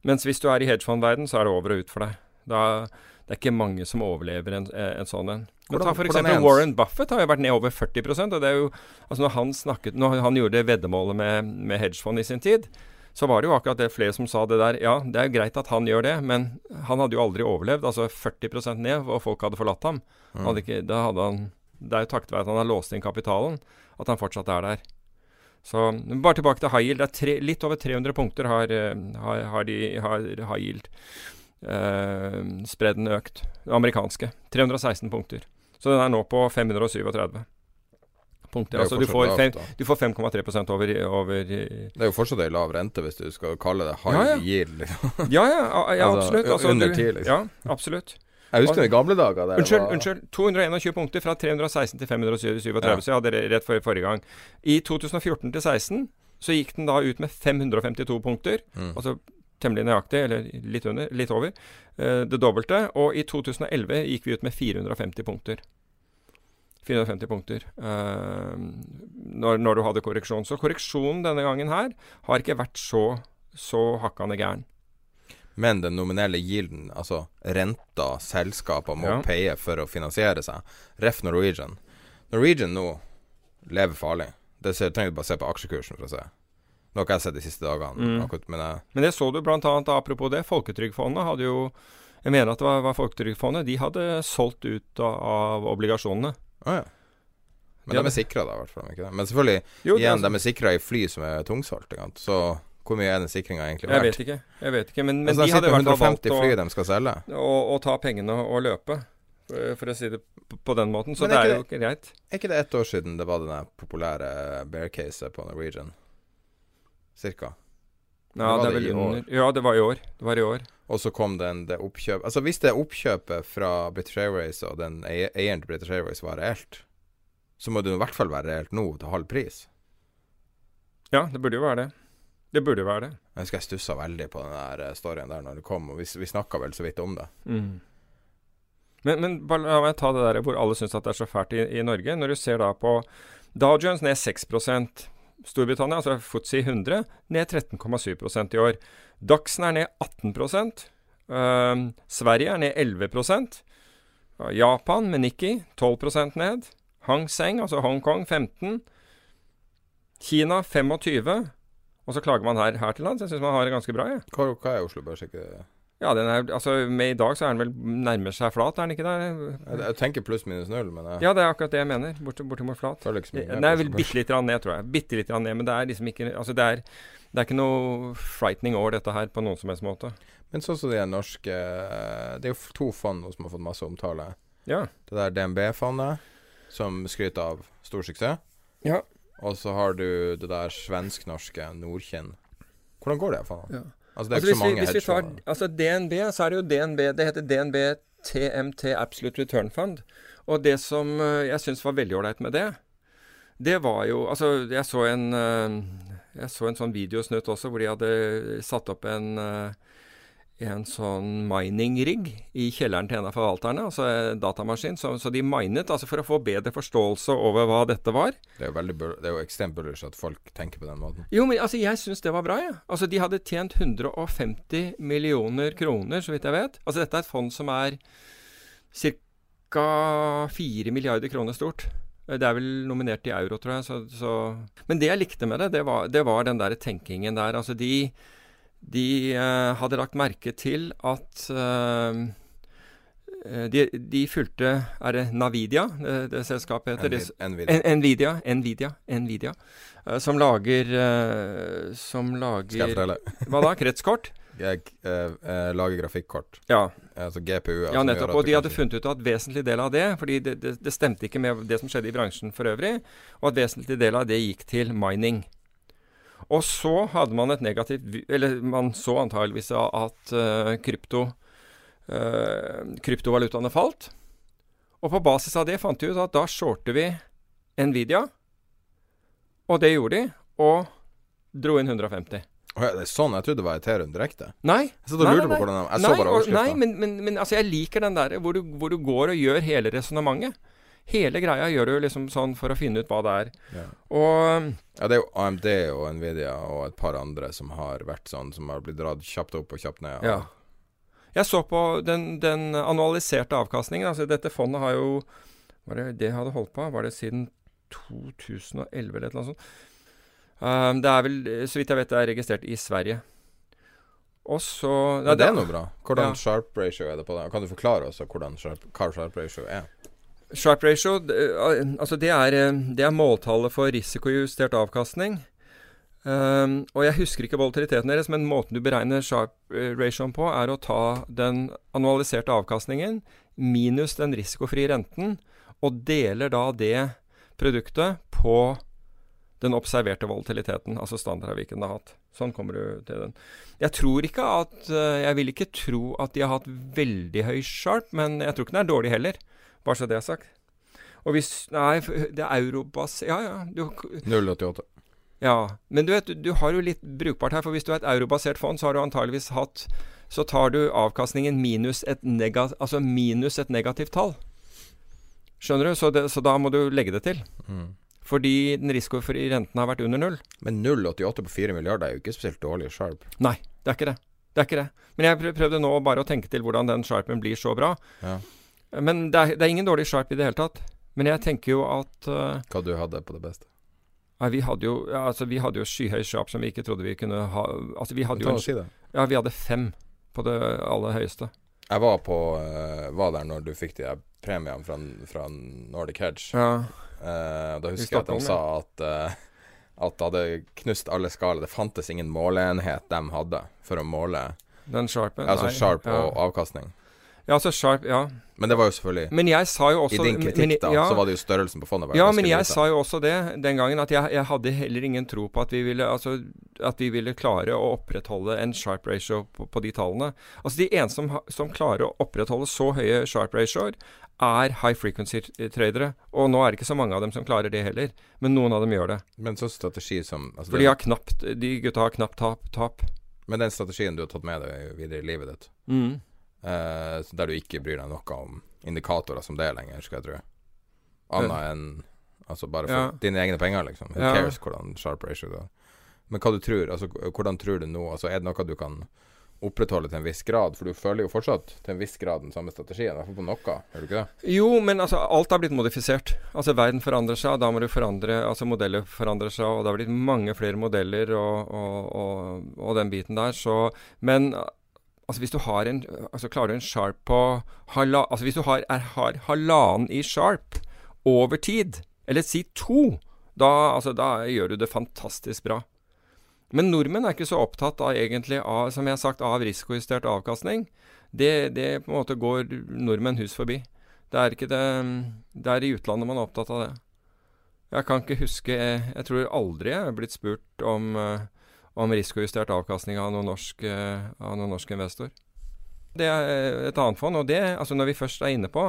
Mens hvis du er i hedgefondverden, så er det over og ut for deg. Da, det er ikke mange som overlever en, eh, en sånn en. Hvordan- for eksempel Warren Buffett har jo vært ned over 40% og det er jo Altså når han snakket Når han gjorde veddemålet med, med hedgefond i sin tid, så var det jo akkurat det flere som sa det der. Ja, det er greit at han gjør det, men han hadde jo aldri overlevd. Altså 40% ned, og folk hadde forlatt ham. Mm. Hadde ikke, hadde han Det er jo takket være at han har låst inn kapitalen, at han fortsatt er der. Så bare tilbake til high yield. Det er tre, litt over 300 punkter har, eh, har, har, de, har high yield. Uh, spredden økt. Det amerikanske. 316 punkter. Så den er nå på 537 punkter. Er Altså du får, fem, du får 5,3 over, over eh, Det er jo fortsatt ei lav rente, hvis du skal kalle det high Ja, ja. yield. Liksom. Ja, ja, ja, Altså, absolutt. Altså, under 10, liksom. Ja, absolutt. Jeg husker de gamle dager der Unnskyld, var unnskyld. 221 punkter fra 316 til 537, Ja. så jeg hadde rett for forrige gang. I 2014 til 16 så gikk den da ut med 552 punkter, Mm. altså temmelig nøyaktig, eller litt under, litt over, eh, det dobbelte. Og i 2011 gikk vi ut med 450 punkter. 450 punkter eh, når, når du hadde korreksjon. Så korreksjonen denne gangen her har ikke vært så, så hakkande gæren. Men den nominelle gilden, altså renta selskaper må Ja. paye for å finansiere seg, ref Norwegian. Norwegian nå lever farlig. Det ser, trenger du bare se på aksjekursen for å se. Nå har jeg sett de siste dagene, Mm. akkurat, men Men det så du blant annet, apropos det, Folketrygdfondet hadde jo Jeg mener at det var, var Folketrygdfondet. De hadde solgt ut av, av obligasjonene. Å ja. Men de, de er det- sikra, da, i hvert fall. Ikke det? Men selvfølgelig, Jo, det er igjen, altså- de er sikra i fly som er tungsolgt. Så hvor mye er den sikringa egentlig Jeg vet ikke. Jeg vet ikke. Men, men altså, de hadde i hvert fall valgt 150 å, fly de skal selge. å, å ta pengene og løpe, for, for å si det på, den måten. Så det er er jo greit. Er ikke det ett år siden det var den populære bear-caset på Norwegian? Cirka. Ja, det det under Ja, det var i år. Det var i år. Og så kom den det oppkjøp Altså hvis det oppkjøpet fra British Airways og den eier- eieren til British Airways var reelt, så må det i hvert fall være reelt nå til halv pris. Ja, det burde jo være det. Det burde jo være det. Jeg husker jeg stussa veldig på den der eh, storyen der når det kom, og vi, vi snakka vel så vidt om det. Mm. Men, men bare la meg ta det der hvor alle syns at det er så fælt i, i Norge. Når du ser da på Dow Jones ned 6 Storbritannia, altså FTSE 100, ned 13,7% i år. Daxen er ned 18% Ehm, Sverige er ned 11 Ja, Japan med Nikki 12% ned. Hang Seng, altså Hongkong, 15 Kina 25 Og så klager man her, her til lands. Jeg syns man har det ganske bra, jeg. Hva, hva er Oslo Børs? Ikke Ja, den er, altså med i dag så er den vel nærmer seg flat, er den ikke det? jeg, jeg tenker pluss minus null, men jeg Ja, det er akkurat det jeg mener. Bort, bortimot flat. mye Det er vel bitte litt ned, tror jeg. Bitte litt ned, men det er liksom ikke Altså, det er, det er ikke noe frightening over dette her på noen som helst måte. Men sånn som de norske Det er jo to fond nå som har fått masse omtale. Ja. Det der DNB-fondet, som skryter av stor suksess. Ja. Og så har du det der svensk-norske Nordkinn. Hvordan går det? Faen? Ja. Altså, det er Altså, ikke så mange vi tar altså DNB, så er det jo DNB Det heter DNB TMT Absolute Return Fund. Og det som eh, jeg syns var veldig ålreit med det, det var jo Altså, jeg så en eh, Jeg så en sånn videosnutt også hvor de hadde satt opp en eh, en sånn mining-rigg i kjelleren til en av forvalterne, altså datamaskin. Så, så de minet altså for å få bedre forståelse over hva dette var. Det er jo, veldig, det er jo ekstremt bullish at folk tenker på den måten. Jo, men altså, jeg syns det var bra, jeg. Ja. Altså, de hadde tjent 150 millioner kroner, så vidt jeg vet. Altså, dette er et fond som er ca. 4 milliarder kroner stort. Det er vel nominert i euro, tror jeg. Så, så. Men det jeg likte med det, det var, det var den der tenkingen der. Altså, de, de eh, hadde lagt merke til at eh, de, de fulgte Er det Navidia, det, det selskapet heter? Envi Nvidia. en, Nvidia, Nvidia, Nvidia eh, som lager eh, Som Skal jeg fortelle? Hva da? Kretskort? Jeg eh, eh, lager grafikkort. Ja, Altså GPU. ja nettopp. Og de hadde funnet ut at vesentlig del av det fordi det, det, det stemte ikke med det som skjedde i bransjen for øvrig, og at vesentlig del av det gikk til mining. Og så hadde man et negativt Eller man så antageligvis at eh, krypto eh, kryptovalutaene falt. Og på basis av det fant de ut at da shorter vi Nvidia. Og det gjorde de, og dro inn 150. Oh, ja, det er sånn? Jeg trodde det var Ethereum direkte. Nei. Jeg satt Nei, lurte nei, på hvordan Jeg så bare overskrifta. Nei, men, men, men altså, jeg liker den der hvor du, hvor du går og gjør hele resonnementet. Hele greia gjør du liksom sånn for å finne ut hva det er. Ja. Og Ja, det er jo AMD og Nvidia og et par andre som har vært sånn, som har blitt dratt kjapt opp og kjapt ned. Ja. Jeg så på den, den annualiserte avkastningen. Altså dette fondet har jo Var det det det hadde holdt på? Var det siden 2011 eller et eller annet sånt? Um, det er vel, så vidt jeg vet, det er registrert i Sverige. Og så Ja, det er noe bra. Hvordan Ja. sharp ratio er det på det? Kan du forklare oss hvordan sharp, hva sharp ratio er? Sharp ratio, eh, altså det er, eh, det er måltallet for risikojustert avkastning. Um, og jeg husker ikke volatiliteten deres, men måten du beregner sharp eh, ratioen på, er å ta den annualiserte avkastningen minus den risikofrie renten, og deler da det produktet på den observerte volatiliteten, altså standardavviken det har hatt. Sånn kommer du til den. Jeg tror ikke at Jeg vil ikke tro at de har hatt veldig høy sharp, men jeg tror ikke den er dårlig heller. Bare så det er sagt. Og hvis Nei, det er eurobas... Ja, ja. Du, 0,88. ja. Men du vet, du, du har jo litt brukbart her. For hvis du har et eurobasert fond, så har du antageligvis hatt Så tar du avkastningen minus et, nega, altså minus et negativt tall. Skjønner du? Så, det, så da må du legge det til. Mm. Fordi den risikofrie renten har vært under null. Men 0,88 på 4 milliarder er jo ikke spesielt dårlig sharp. Nei, det er ikke det. Det er ikke det. Men jeg prøvde nå bare å tenke til hvordan den sharpen blir så bra. Ja. Men det er, det er ingen dårlig sharp i det hele tatt. Men jeg tenker jo at uh, Hva du hadde på det beste. Nei, vi hadde jo, ja, altså, vi hadde jo skyhøy sharp som vi ikke trodde vi kunne ha. Altså, vi hadde jo en, si ja, vi hadde fem på det aller høyeste. Jeg var, på, uh, var der når du fikk de premiene fra, fra Nordic Hedge. Ja. Uh, da husker jeg at de sa at uh, At det hadde knust alle skalaer. Det fantes ingen måleenhet de hadde for å måle Den sharpen. Altså sharp ja. og avkastning. Ja, altså sharp, ja. Men det var jo selvfølgelig Men jeg sa jo også I din kritikk, men- da, ja, så var det jo størrelsen på fondet. Ja, men jeg sa jo også det den gangen, at jeg, jeg hadde heller ingen tro på at vi ville, altså, at vi ville klare å opprettholde en sharp ratio på, på de tallene. Altså De eneste som, som klarer å opprettholde så høye sharp ratioer, er high frequency-tradere. Og nå er det ikke så mange av dem som klarer det heller, men noen av dem gjør det. Men så strategi som altså For de, har knapt, de gutta har knapt tap. tap. Men den strategien du har tatt med deg videre i livet ditt, Mm. Så der du ikke bryr deg noe om indikatorer som det lenger, skal jeg tro. Annet enn Altså bare for Ja. dine egne penger, liksom. Who Ja. cares hvordan sharp ratio det er. Men hva du tror, altså hvordan tror du nå Altså er det noe du kan opprettholde til en viss grad? For du følger jo fortsatt til en viss grad den samme strategien, i hvert fall på noe, gjør du ikke det? Jo, men altså, alt har blitt modifisert. Altså, Verden forandrer seg, og da må du forandre Altså, modeller forandrer seg, og det har blitt mange flere modeller og, og, og, og den biten der, så Men altså, hvis du har en Altså, klarer du en sharp på halva, Altså, hvis du har, er, har halvannen i sharp over tid, eller si to, da, altså, da gjør du det fantastisk bra. Men nordmenn er ikke så opptatt av egentlig av, som jeg har sagt, av risikojustert avkastning. Det, det på en måte går nordmenn hus forbi. Det er det Det er i utlandet man er opptatt av det. Jeg kan ikke huske Jeg, jeg tror aldri jeg er blitt spurt om, eh, om risikojustert avkastning av noen norsk, eh, av noen norsk investor. Det er et annet fond, og det, altså når vi først er inne på,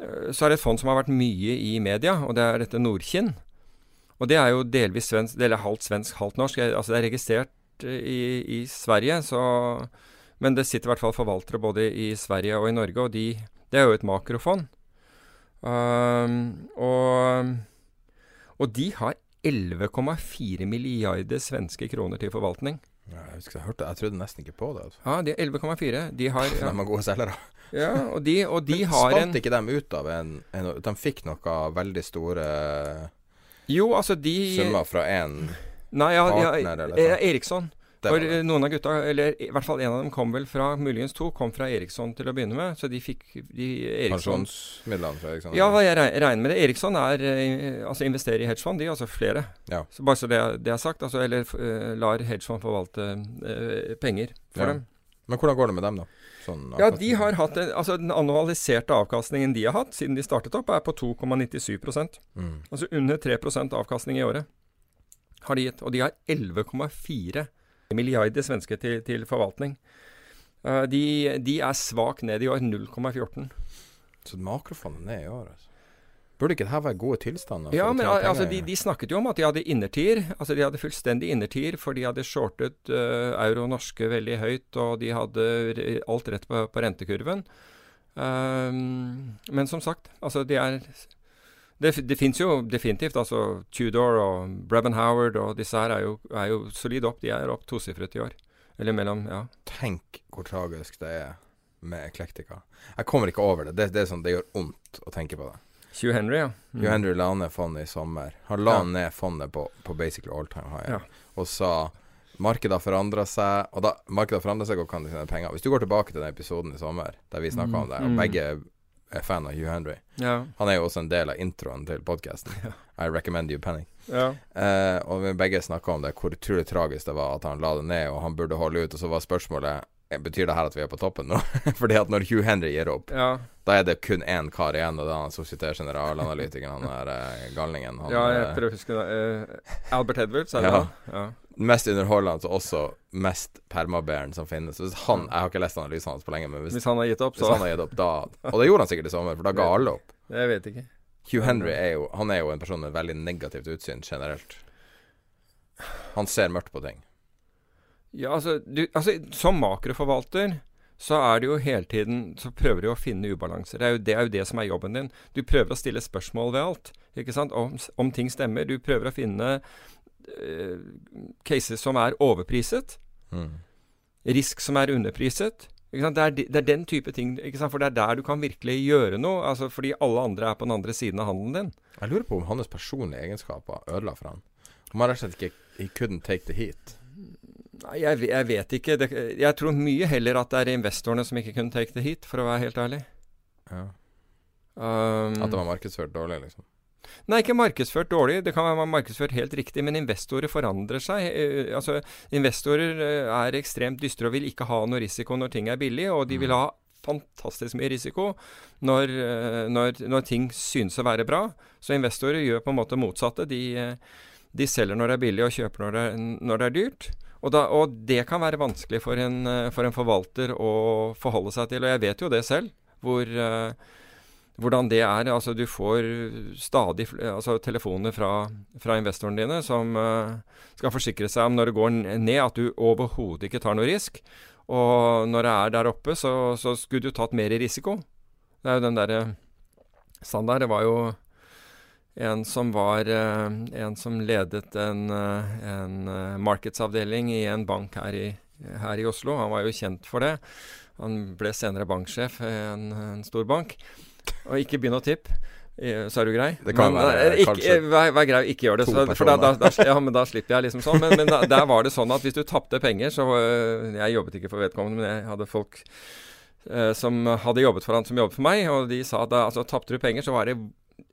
eh, så er det et fond som har vært mye i media, og det er dette Nordkinn. Og det er jo delvis svensk, eller halvt svensk, halvt norsk. Altså det er registrert eh, i, i Sverige, så Men det sitter i hvert fall forvaltere både i Sverige og i Norge, og de Det er jo et makrofond. Um, og, og de har 11,4 milliarder svenske kroner til forvaltning. Ja, jeg husker jeg hørte Jeg trodde nesten ikke på det. Ja, de er 11,4. De har De er gode selgere. ja, og de, og de Men har en spant ikke dem ut av en, en De fikk noe veldig store Jo, altså de summer fra én Nei, ja, ja, partner sånn. Eriksson. For det. eh, noen av gutta, eller i hvert fall en av dem kom vel fra Muligens to, kom fra Eriksson til å begynne med. Så de fikk de, Eriksson fra Eriksson. Ja, hva jeg regner med det. Eriksson er eh, altså investerer i hedgefond, de, altså flere. Ja. Så bare så det, det er sagt, altså, eller uh, lar hedgefond forvalte uh, penger for Ja. dem. Men hvordan går det med dem, da? Sånn Ja, de har hatt en, altså Den annualiserte avkastningen de har hatt siden de startet opp, er på 2,97 mm. Altså under 3% avkastning i året har de gitt. Og de har 11,4 milliarder svenske til, til forvaltning. Eh, de, de er svak ned i år. 0,14. Så makrofondet ned i år, altså. Burde ikke dette være gode tilstander? Ja, men altså, de, de snakket jo om at de hadde innertier. Altså, de hadde fullstendig innertier, for de hadde shortet uh, euro norske veldig høyt, og de hadde alt rett på, på rentekurven. Um, men som sagt, altså, de er Det, det fins jo definitivt, altså Tudor og Brevan Howard og disse her er jo, er jo solide opp. De er opp tosifret i år. Eller mellom, ja. Tenk hvor tragisk det er med eklektika. Jeg kommer ikke over det. Det, det er sånn, det gjør vondt å tenke på det. Hugh Henry, ja. Mm. Hugh Henry la ned fondet i sommer. Han la Ja. ned fondet på, på basically all time high. Ja. Og sa markedet har forandra seg, og da markedet har forandra seg, og kan de tjene penger. Hvis du går tilbake til den episoden i sommer der vi snakka om det, og Mm. begge er fan av Hugh Henry Ja. Han er jo også en del av introen til podkasten. I recommend you penning. ja. Eh, og vi begge snakka om det, hvor utrolig tragisk det var at han la det ned, og han burde holde ut. Og så var spørsmålet eh, Betyr det her at vi er på toppen nå? Fordi at når Hugh Henry gir opp, ja. da er det kun én kar igjen, og det er han Societe General-analytikeren, han der eh, galningen. Han, ja, jeg eh, prøver å huske det. Eh, Albert Edwards, er det Ja. han? Ja. Mest underholdende og også mest permabæren som finnes. Hvis han, Jeg har ikke lest analysen hans på lenge, men hvis, Hvis han har gitt opp, så han har gitt opp da Og det gjorde han sikkert i sommer, for da ga alle opp. Jeg vet ikke. Hugh Henry er jo Han er jo en person med veldig negativt utsyn generelt. Han ser mørkt på ting. Ja, altså, du, altså Som makroforvalter så er det jo hele tiden Så prøver du å finne ubalanser. Det er, jo, det er jo det som er jobben din. Du prøver å stille spørsmål ved alt. Ikke sant? Om, om ting stemmer. Du prøver å finne eh, cases som er overpriset. Mm. Risk som er underpriset. Det, er, de- det er den type ting. For det er der du kan virkelig gjøre noe. Altså Fordi alle andre er på den andre siden av handelen din. Jeg lurer på om hans personlige egenskaper ødela for han. Man rett og slett ikke He couldn't take the heat. Nei, jeg, jeg vet ikke. Det, jeg tror mye heller at det er investorene som ikke kunne take the heat, for å være helt ærlig. Ja. Um, At det var markedsført dårlig, liksom. Nei, ikke markedsført dårlig. Det kan være markedsført helt riktig, men investorer forandrer seg. Eh, altså, investorer eh, er ekstremt dystre og vil ikke ha noe risiko når ting er billig, og de vil ha fantastisk mye risiko når, eh, når, når ting synes å være bra. Så investorer gjør på en måte motsatte. De, eh, de selger når det er billig, og kjøper når det, når det er dyrt. Og, da, og det kan være vanskelig for en, eh, for en forvalter å forholde seg til. Og jeg vet jo det selv, hvor, eh, hvordan det er. Altså, du får stadig altså, telefoner fra, fra investorene dine som uh, skal forsikre seg om når det går ned, at du overhodet ikke tar noe risk. Og når det er der oppe, så, så skulle du tatt mer risiko. Det er jo den derre standard. Det var jo en som var eh, En som ledet en, eh, en eh, markedsavdeling i en bank her i, her i Oslo. Han var jo kjent for det. Han ble senere banksjef i en, en stor bank. Og ikke begynn å tippe. eh, Så er du grei. Det kan Men, være, eh, ikke, eh, vær, vær grei, ikke gjør det. Så, for da, da, da, ja, men da slipper jeg liksom sånn. Men, men da, der var det sånn at hvis du tapte penger, så Jeg jobbet ikke for vedkommende, men jeg hadde folk eh, som hadde jobbet for han som jobbet for meg, og de sa at altså, tapte du penger, så var det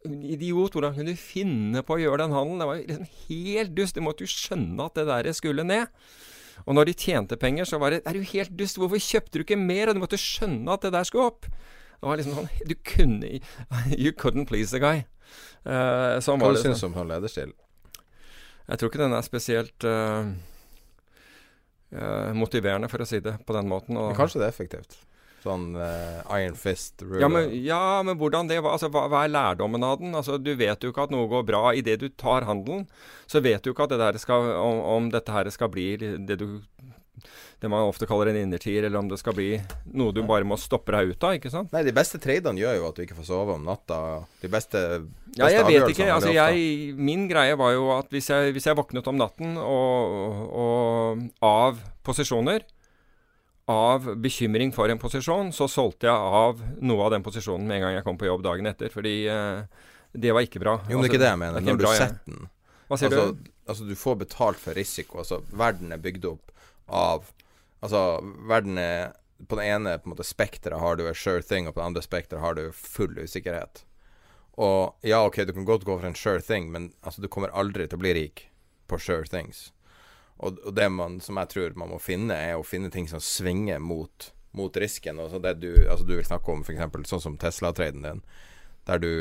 Idiot, hvordan kunne du finne på å gjøre den handelen? Det var liksom helt dust. Du måtte jo skjønne at det der skulle ned. Og når de tjente penger, så var det Er du helt dust? Hvorfor kjøpte du ikke mer? Og du måtte skjønne at det der skulle opp. Det var liksom sånn Du kunne You couldn't please the guy. Uh, sånn Hva du syns du om han lederstil? Jeg tror ikke den er spesielt uh, uh, motiverende, for å si det på den måten. Og, Men kanskje det er effektivt? Sånn uh, Iron Fist rule ja men, ja, men hvordan det var altså, hva, hva er lærdommen av den? Altså, Du vet jo ikke at noe går bra idet du tar handelen. Så vet du ikke at det der skal, om, om dette her skal bli det du det man ofte kaller en innertier, eller om det skal bli noe du bare må stoppe deg ut av. ikke sant? Nei, de beste tradene gjør jo at du ikke får sove om natta. De beste, beste Ja, jeg vet ikke. altså jeg, Min greie var jo at hvis jeg, hvis jeg våknet om natten og, og av posisjoner, av bekymring for en posisjon, så solgte jeg av noe av den posisjonen med en gang jeg kom på jobb dagen etter. Fordi eh, det var ikke bra. Jo, men det er ikke det jeg mener. er Når du setter den Hva sier altså, du? altså, du får betalt for risiko. Altså, verden er bygd opp av Altså, verden er På det ene på en måte spekteret har du a sure thing, og på det andre spekteret har du full usikkerhet. Og ja, OK, du kan godt gå for en sure thing, men altså, du kommer aldri til å bli rik på sure things. Og, og det man, som jeg tror man må finne, er å finne ting som svinger mot, mot risken. Og så det du, altså, du vil snakke om f.eks. sånn som Tesla-traden din, der du,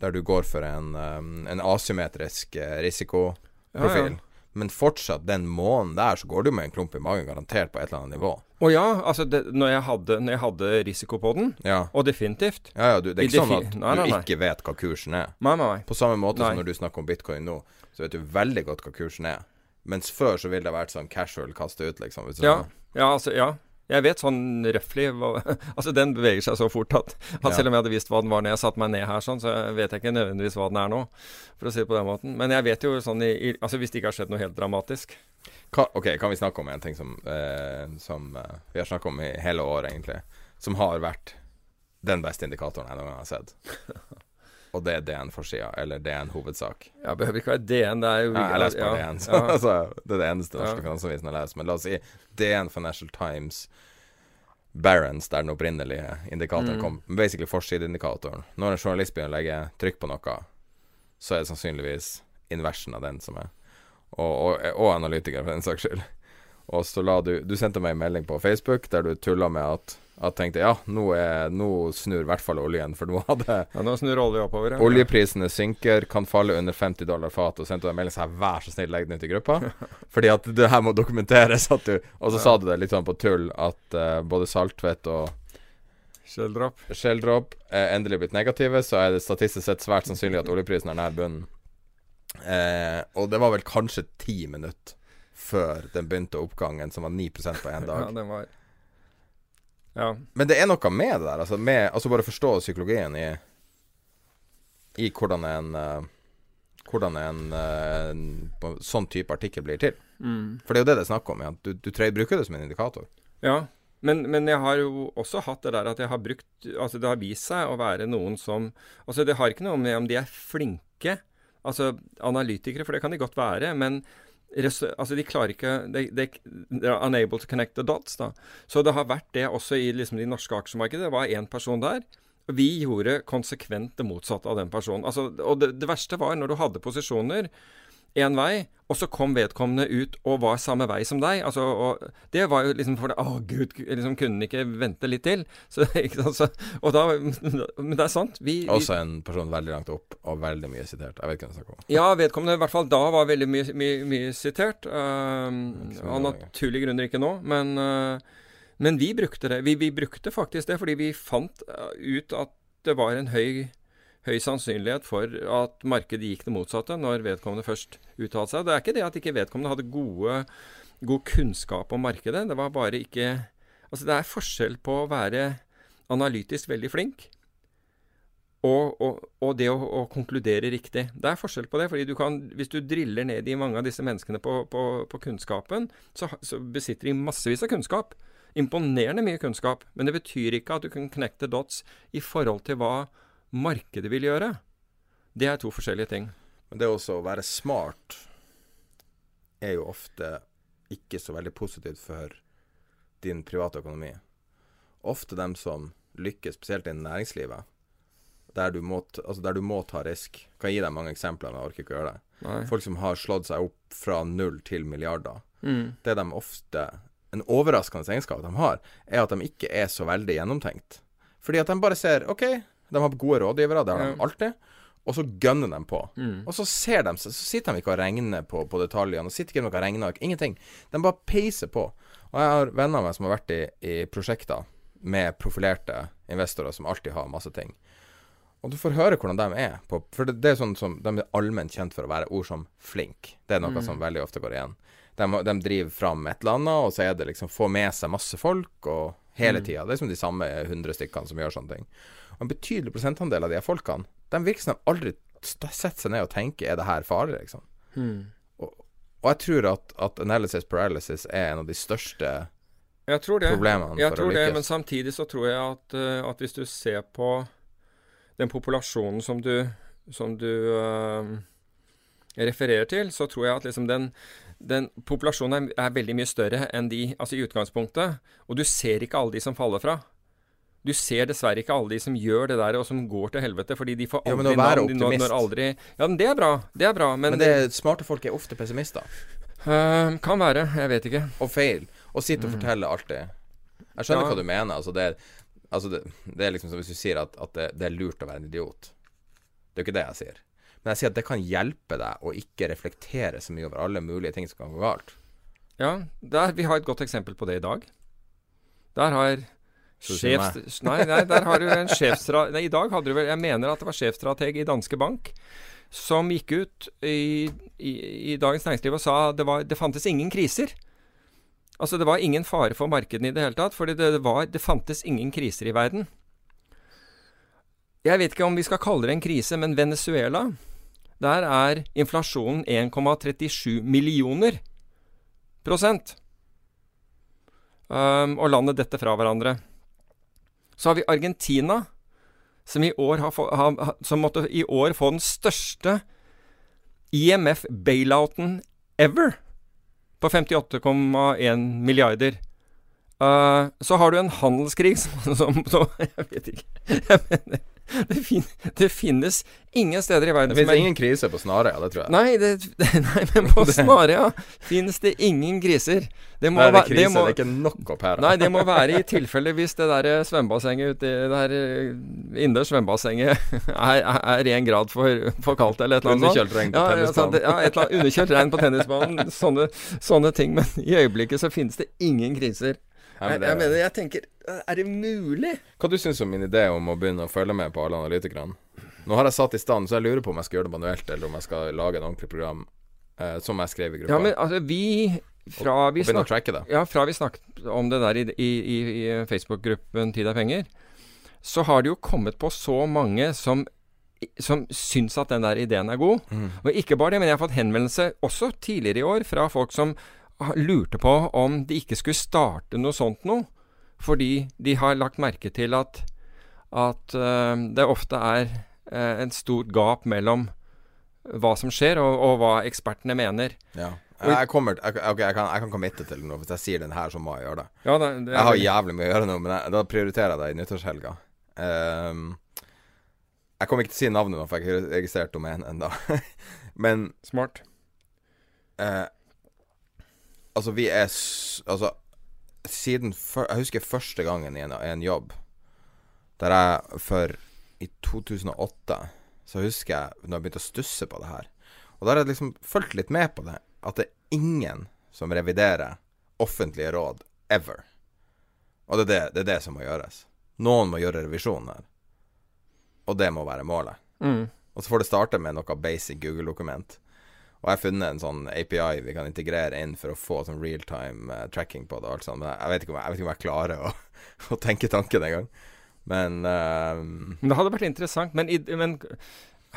der du går for en, um, en asymmetrisk eh, risikoprofil. Ja, ja. Men fortsatt, den måneden der, så går du med en klump i magen, garantert, på et eller annet nivå. Å ja, altså det, når, jeg hadde, når jeg hadde risiko på den, Ja. og definitivt Ja, ja, du, det er ikke sånn at Nei, nei, du ikke vet hva kursen er. Nei, nei, nei. På samme måte Nei. som når du snakker om bitcoin nå, så vet du veldig godt hva kursen er. Mens før så ville det vært sånn casual kaste ut, liksom. Ja, ja, altså, ja. Jeg vet sånn røftlig Altså, den beveger seg så fort at, at Ja. selv om jeg hadde visst hva den var når jeg satte meg ned her, sånn, så vet jeg ikke nødvendigvis hva den er nå, for å si det på den måten. Men jeg vet jo sånn i, i Altså, hvis det ikke har skjedd noe helt dramatisk. Ka, ok, kan vi snakke om en ting som, eh, som eh, vi har snakket om i hele år, egentlig. Som har vært den beste indikatoren jeg noen gang har sett. Og det er DN-forsida, eller DN-hovedsak. Ja, behøver ikke være DN, det er jo Ja, jeg leser bare ja, DN, så ja. altså, det er det eneste norske Ja. finansavisen jeg leser. Men la oss si DN Financial Times Barents, der den opprinnelige indikatoren Mm. kom. Basically forsideindikatoren. Når en journalist begynner å legge trykk på noe, så er det sannsynligvis inversen av den som er. Og, og, og analytikere, for den saks skyld. Og så la du Du sendte meg en melding på Facebook der du tulla med at at tenkte ja, nå, er, nå snur i hvert fall oljen, for nå hadde ja, Nå snur olje oppover. Ja. Oljeprisene synker, kan falle under 50 dollar fat. Og sendte en melding sånn vær så snill, legg den ut i gruppa. Fordi at det her må dokumenteres. At du, og så sa du det litt sånn på tull at uh, både Saltvedt og Skjelldrop. Er endelig blitt negative, så er det statistisk sett svært sannsynlig at oljeprisen er nær bunnen. Uh, og det var vel kanskje ti minutter før den begynte oppgangen, som var 9% på én dag. Ja, den var Ja. Men det er noe med det der. Altså, med, altså bare forstå psykologien i I hvordan en uh, Hvordan en, uh, en sånn type artikkel blir til. Mm. For det er jo det det er snakk om. Ja. Du, du tre- bruker det som en indikator. Ja, men, men jeg har jo også hatt det der at jeg har brukt Altså det har vist seg å være noen som Altså det har ikke noe med om de er flinke Altså analytikere, for det kan de godt være, men altså de klarer ikke they, they, They're unable to connect the dots. da. Så det har vært det også i liksom, de norske aksjemarkedet. Det var én person der. Vi gjorde konsekvent det motsatte av den personen. Altså, og det, det verste var når du hadde posisjoner én vei, og så kom vedkommende ut og var samme vei som deg. Altså, og det var jo liksom for det, Å, gud, liksom kunne den ikke vente litt til? Så, så, og da, men det er sant. Vi, vi, Også en person veldig langt opp og veldig mye sitert. Jeg vet ikke hva du snakker om. Ja, vedkommende i hvert fall da var veldig mye, mye, mye sitert. Uh, av naturlige grunner ikke nå, men, uh, men vi brukte det. Vi, vi, brukte faktisk det fordi vi fant eh, ut at det var en høy høy sannsynlighet for at markedet gikk det motsatte når vedkommende først uttalte seg. Det er ikke det at ikke vedkommende hadde gode, god kunnskap om markedet. Det var bare ikke Altså, det er forskjell på å være analytisk veldig flink og, og, og det å, å, konkludere riktig. Det er forskjell på det. fordi du kan, Hvis du driller ned i mange av disse menneskene på, på, på kunnskapen, så, så, besitter de massevis av kunnskap. Imponerende mye kunnskap. Men det betyr ikke at du kan knekte dots i forhold til hva markedet vil gjøre, det er to forskjellige ting. Men det også å være smart er jo ofte ikke så veldig positivt for din private økonomi. Ofte dem som lykkes, spesielt innen næringslivet, der du, må, altså der du må ta risk. Kan gi deg mange eksempler, men jeg orker ikke å gjøre det. Nei. Folk som har slått seg opp fra null til milliarder. Mm. Det de ofte En overraskende egenskap de har, er at de ikke er så veldig gjennomtenkt. Fordi at de bare ser OK, de har gode rådgivere, det har de alltid. Og så gønner de på. Mm. Og så ser de, seg, så sitter de ikke og regner på, på detaljene. Og sitter ikke og regner. Ingenting. De bare peiser på. Og jeg har venner av meg som har vært i, i prosjekter med profilerte investorer som alltid har masse ting. Og du får høre hvordan de er. På, for det, det, er sånn som De er allment kjent for å være ord som flink. Det er noe mm. som veldig ofte går igjen. De, de, driver fram et eller annet, og så er det liksom få med seg masse folk, og hele mm. tida. Det er som de samme hundre stykkene som gjør sånne ting. En betydelig prosentandel av de folkene, de virker som de aldri setter seg ned og tenker er det her farlig, liksom. Mm. Og, og, jeg tror at, at, analysis paralysis er en av de største jeg tror det. problemene jeg lykkes. Det, men samtidig så tror jeg at, uh, at, hvis du ser på den populasjonen som du, som du uh, refererer til, så tror jeg at liksom den, den populasjonen er, er, veldig mye større enn de altså i utgangspunktet. Og du ser ikke alle de som faller fra. Du ser dessverre ikke alle de som gjør det der, og som går til helvete, fordi de får aldri ja, men å være navn. Optimist. aldri, ja, men det er bra. Det er bra. Men, men det, smarte folk er ofte pessimister. Uh, kan være. Jeg vet ikke. Og feil. Og sitter og mm. forteller det. Jeg skjønner ja. hva du mener. Altså, det, altså det, det, er liksom som hvis du sier at, at det, det, er lurt å være en idiot. Det er jo ikke det jeg sier. Men jeg sier at det kan hjelpe deg å ikke reflektere så mye over alle mulige ting som kan gå galt. Ja, der, vi har et godt eksempel på det i dag. Der har Sjefs, nei, nei, der har du en nei, I dag hadde du vel Jeg mener at det var sjefstrateg i Danske Bank som gikk ut i, i, i Dagens Næringsliv og sa det, var, det fantes ingen kriser. Altså det var ingen fare for markedene i det hele tatt, for det, det, var, det fantes ingen kriser i verden. Jeg vet ikke om vi skal kalle det en krise, men Venezuela Der er inflasjonen 1,37 millioner prosent. Um, og landet detter fra hverandre. Så har vi Argentina, som i år, har, har, som måtte i år få den største IMF-bailouten ever, på 58,1 milliarder. Uh, så har du en handelskrig som, som, som Jeg vet ikke. Jeg mener, det, fin det, finnes ingen steder i verden Det finnes ingen krise på Snarøya, det tror jeg. Nei, det, nei men på Snarøya finnes det ingen kriser. Det må være krise, det, må, det er ikke nok opp her. Nei, det må være i tilfelle hvis det der svømmebassenget ute Det der eh, innendørs svømmebassenget er én grad for, for, kaldt eller et eller annet. Underkjølt regn på ja, tennisbanen. Ja, et eller annet underkjølt regn på tennisbanen. Sånne, sånne ting. Men i øyeblikket så finnes det ingen kriser. Jeg, jeg, mener, jeg tenker Er det mulig? Hva du syns om min idé om å begynne å følge med på alle analytikerne? Nå har jeg satt i stand, så jeg lurer på om jeg skal gjøre det manuelt, eller om jeg skal lage et ordentlig program eh, som jeg skrev i gruppa. Ja, men altså, vi fra vi, snakket, ja, fra vi snakket om det der i, i, i, Facebook-gruppen Tid er penger, så har det jo kommet på så mange som som syns at den der ideen er god. Mm. Og ikke bare det, men jeg har fått henvendelse også tidligere i år fra folk som lurte på om de ikke skulle starte noe sånt noe. Fordi de har lagt merke til at, at uh, det ofte er uh, en stort gap mellom hva som skjer, og, og hva ekspertene mener. Ja. Jeg, kommer, jeg, okay, jeg, kan, jeg kan committe til noe. Hvis jeg sier den her, så må jeg gjøre det. Ja, det, det jeg har jævlig mye å gjøre nå, men jeg, da prioriterer jeg det i nyttårshelga. Um, jeg kommer ikke til å si navnet nå, for jeg har ikke registrert domenet ennå. men Smart. Uh, altså, vi er Altså, siden for, Jeg husker første gangen i en, en jobb der jeg for I 2008 så husker jeg når jeg begynte å stusse på det her. Og da har jeg liksom fulgt litt med på det at det er ingen som reviderer offentlige råd ever. Og det er det, det er det, som må gjøres. Noen må gjøre revisjon her. Og det må være målet. Mm. Og så får det starte med noe basic Google-dokument. Og jeg har funnet en sånn API vi kan integrere inn for å få sånn realtime uh, tracking på det. og alt sånt. Men jeg vet ikke om jeg, vet ikke om jeg klarer å, å tenke tanken engang. Men uh, Men det hadde vært interessant. Men, men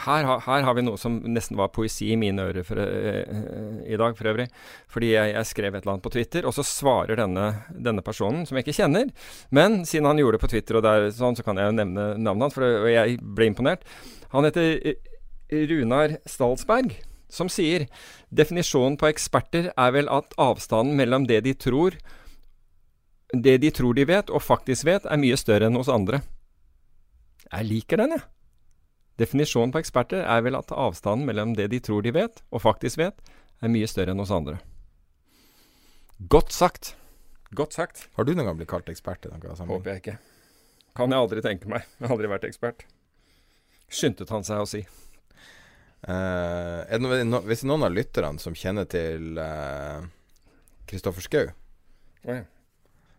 her, her, har vi noe som nesten var poesi i mine ører for, uh, i dag, for øvrig. Fordi jeg, jeg, skrev et eller annet på Twitter, og så svarer denne, denne, personen, som jeg ikke kjenner Men siden han gjorde det på Twitter, og der, sånn, så kan jeg nevne navnet hans, for jeg ble imponert. Han heter eh, Runar Stalsberg, som sier definisjonen på eksperter er vel at avstanden mellom det de tror det de tror de vet, og faktisk vet, er mye større enn hos andre. Jeg liker den, jeg. Definisjonen på eksperter er vel at avstanden mellom det de tror de vet, og faktisk vet, er mye større enn hos andre. Godt sagt. Godt sagt. Har du noen gang blitt kalt ekspert i noe sammenheng? Håper jeg ikke. Kan jeg aldri tenke meg. Jeg har aldri vært ekspert. Skyndte han seg å si. Uh, det no, hvis noen av lytterne som kjenner til Kristoffer uh, Schou, ja.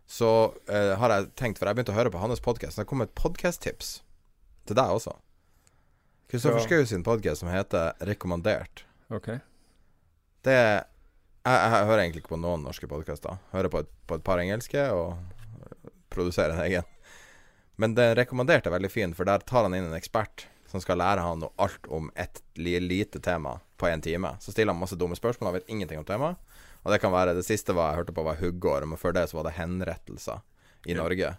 så uh, har jeg tenkt For jeg begynte å høre på hans podkast. Det kom et podkast-tips til deg også. Kristoffer ja. Schou sin podkast som heter Rekommandert. Ok Det jeg, jeg, hører egentlig ikke på noen norske podkaster. Hører på et, på et, par engelske og produserer en egen. Men den rekommanderte er veldig fin, for der tar han inn en ekspert som skal lære han noe alt om et lite tema på en time. Så stiller han masse dumme spørsmål, han vet ingenting om temaet. Og det kan være Det siste var, jeg hørte på, var huggår, men før det så var det henrettelser i ja. Norge.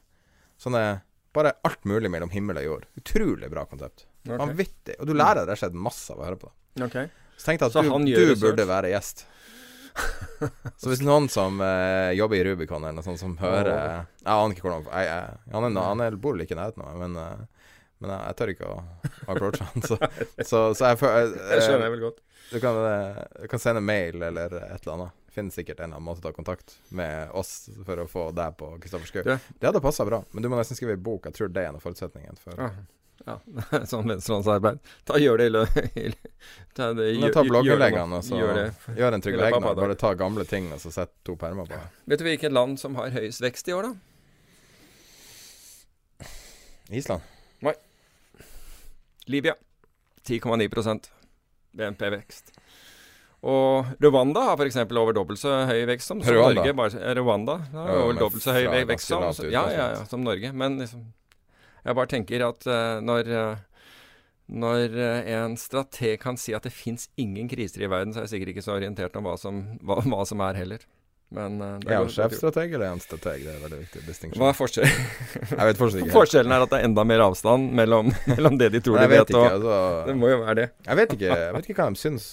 Sånn er bare alt mulig mellom himmel og jord. Utrolig bra konsept. Okay. Vanvittig. Og du lærer rett og slett masse av å høre på det. Okay. Så tenkte jeg at så du, du burde være gjest. så hvis noen som eh, jobber i Rubicon eller noe sånt, som hører oh. Jeg aner ikke hvordan jeg, jeg, Han, er, han er, bor like i nærheten av meg, men, uh, men jeg, jeg, tør ikke å approache han. Så, så, så jeg, jeg, jeg skjønner jeg vel godt. Du kan, uh, du kan, sende mail eller et eller annet. Finnes sikkert en eller annen måte å ta kontakt med oss for å få deg på Kristoffer Schou. Det. det hadde passa bra, men du må nesten skrive i bok. Jeg tror det er en av forutsetningene for ja. Ja, sånn venstrehåndsarbeid. Ta Gjør det i løpet Ta, ta blogginnleggene og så gjør, gjør en Trygve Hegnar. Bare ta gamle ting og så sett to permer på. Vet du hvilket land som har høyest vekst i år, da? Island? Nei. Libya. 10,9% BNP-vekst. Og Rwanda har f.eks. over dobbelt så høy vekst som, som Rwanda. Norge. Bare, Rwanda har over dobbelt så høy vekst som, ja, ja, ja, som Norge. Men liksom jeg bare tenker at uh, når, uh, når uh, en strateg kan si at det fins ingen kriser i verden, så er jeg sikkert ikke så orientert om hva som, hva, hva som er heller. Men uh, Er han sjefstrateg eller er han strateg? Det er veldig viktig distinksjon. Hva er forskjellen? jeg vet fortsatt ikke. Forskjellen er at det er enda mer avstand mellom, mellom det de tror de vet, ikke, og altså, Det må jo være det. Jeg vet ikke, jeg vet ikke hva de syns.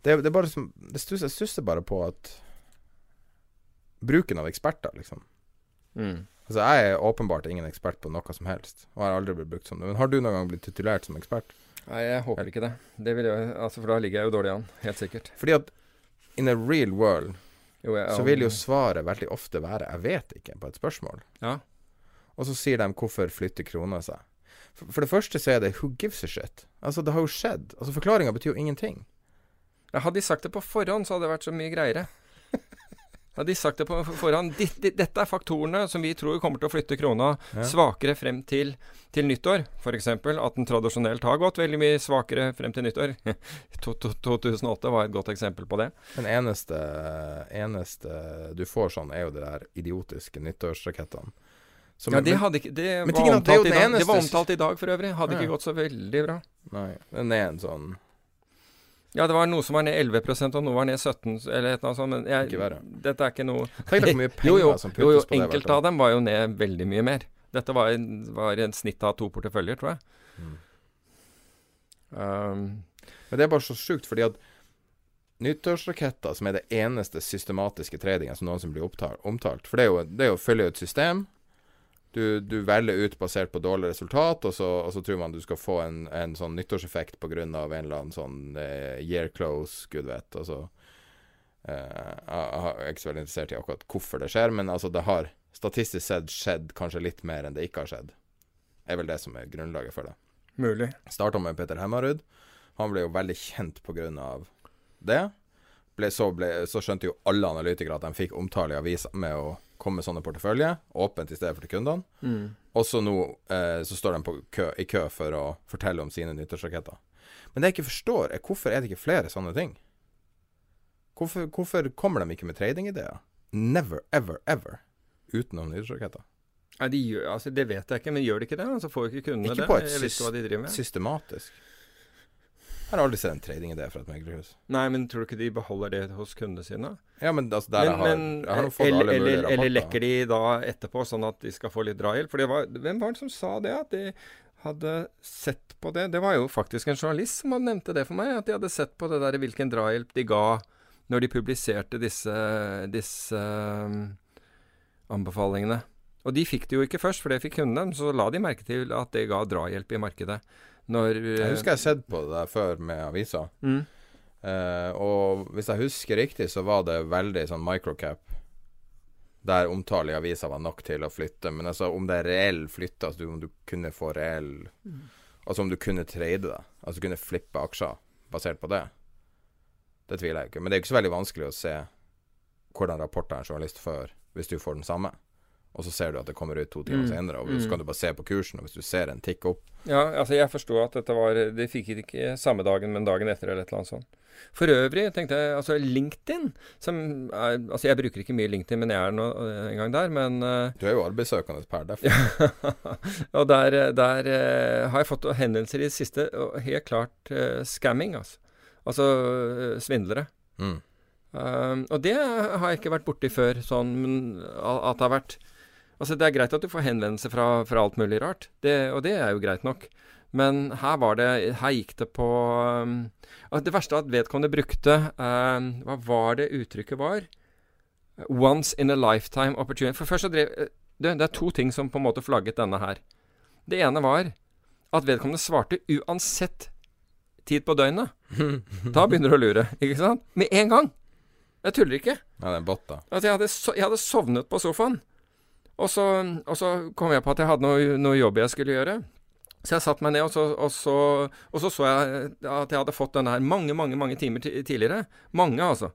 Det, det er bare som det stusser, Jeg stusser bare på at Bruken av eksperter, liksom. Mm. Altså, jeg er åpenbart ingen ekspert på noe som helst, og har aldri blitt brukt som det. Men har du noen gang blitt titulert som ekspert? Nei, jeg håper ikke det. Det vil jeg, altså, For da ligger jeg jo dårlig an, helt sikkert. Fordi at in a real world jo, jeg, så vil jo svaret veldig ofte være 'jeg vet ikke' på et spørsmål. Ja. Og så sier de 'hvorfor flytter krona seg'? For, for, det første så er det 'who gives a shit'? Altså, det har jo skjedd. Altså, forklaringa betyr jo ingenting. Ja, hadde de sagt det på forhånd, så hadde det vært så mye greiere. Hadde de sagt det på forhånd Dette er faktorene som vi tror kommer til å flytte krona ja. svakere frem til, til nyttår. F.eks. at den tradisjonelt har gått veldig mye svakere frem til nyttår. 2008 var et godt eksempel på det. Den eneste, eneste du får sånn, er jo de der idiotiske nyttårsrakettene. Som, ja, det, hadde det, var i dag, det var omtalt i dag for øvrig. Hadde ja. ikke gått så veldig bra. Nei, den er en sånn ja, det var noe som var ned 11% og noe var ned 17 eller et eller annet sånt. Men jeg, dette er ikke noe Tenk deg hvor mye penger jo, jo, som puttes jo, jo, på det. Enkelte av dem var jo ned veldig mye mer. Dette var, var en snitt av to porteføljer, tror jeg. Mm. Um, Men det er bare så sjukt, fordi at nyttårsraketter, som er det eneste systematiske tradinga som noensinne blir opptalt, omtalt For det er jo, det er jo å følge et system. Du, du velger ut basert på dårlig resultat, og så, og så tror man du skal få en, en sånn nyttårseffekt pga. en eller annen sånn eh, year close, gud vet. Altså, eh, jeg, er ikke så veldig interessert i akkurat hvorfor det skjer, men altså det har statistisk sett skjedd kanskje litt mer enn det ikke har skjedd. Det er vel det som er grunnlaget for det. Mulig. Starta med Peter Hemmarud. Han ble jo veldig kjent pga. det. Ble, så, ble, så skjønte jo alle analytikere at de fikk omtale i avisa med å komme med sånne porteføljer, åpent i stedet for til kundene. Mm. Og så nå eh, så står de på kø, i kø for å fortelle om sine nyttårsraketter. Men det jeg ikke forstår, er hvorfor er det ikke flere sånne ting? Hvorfor, hvorfor kommer de ikke med tradingideer? Never, ever, ever utenom nyttårsraketter. Nei, de gjør, altså, det vet jeg ikke, men gjør de ikke det? Så får jo ikke kundene Ikke det. på et hva de systematisk. Jeg har aldri sett en tradingidé fra et meglerhus. Nei, men tror du ikke de beholder det hos kundene sine? Ja, men altså, der jeg har, men, jeg har fått eller, alle eller, rapporter. eller lekker de da etterpå, sånn at de skal få litt drahjelp? For det var, hvem var det som sa det? At de hadde sett på det? Det var jo faktisk en journalist som hadde nevnte det for meg. At de hadde sett på det der hvilken drahjelp de ga når de publiserte disse, disse um, anbefalingene. Og de fikk det jo ikke først, for det fikk kundene. Så la de merke til at det ga drahjelp i markedet. Når Jeg husker jeg har sett på det der før med aviser. mm, Uh, og hvis jeg husker riktig, så var det veldig sånn microcap. Der omtale i avisa var nok til å flytte. Men altså om det er reell flytte, altså om du kunne få reell Altså om du kunne trade det. Altså kunne flippe aksjer basert på det. Det tviler jeg ikke. Men det er jo ikke så veldig vanskelig å se hvordan rapporter en journalist før hvis du får den samme. Og så ser du at det kommer ut to timer Mm. senere, og så kan du bare se på kursen, og hvis du ser en tikk opp Ja, altså jeg forsto at dette var De fikk det ikke samme dagen, men dagen etter eller et eller annet sånt. For øvrig tenkte jeg altså LinkedIn som er, Altså jeg bruker ikke mye LinkedIn, men jeg er nå eh, en gang der. Men uh, Du er jo arbeidssøkende per derfor. Og der, der uh, har jeg fått henvendelser i det siste, og helt klart uh, scamming, altså. Altså svindlere. Mm. Um, og det har jeg ikke vært borti før, sånn at det har vært Altså, det er greit at du får henvendelser fra, fra alt mulig rart, det, og det er jo greit nok. Men her var det Her gikk det på um, Det verste er at vedkommende brukte um, Hva var det uttrykket var? Once in a lifetime opportunity. For først så drev eh, det, det er to ting som på en måte flagget denne her. Det ene var at vedkommende svarte uansett tid på døgnet. Da begynner du å lure, ikke sant? Med en gang. Jeg tuller ikke. Ja, det er bot, da. Altså, jeg hadde, so jeg hadde sovnet på sofaen. Og så, og så kom jeg på at jeg hadde noe, noe jobb jeg skulle gjøre. Så jeg satte meg ned, og så, og, så, og så så jeg at jeg hadde fått den her mange, mange mange timer tidligere. Mange, altså.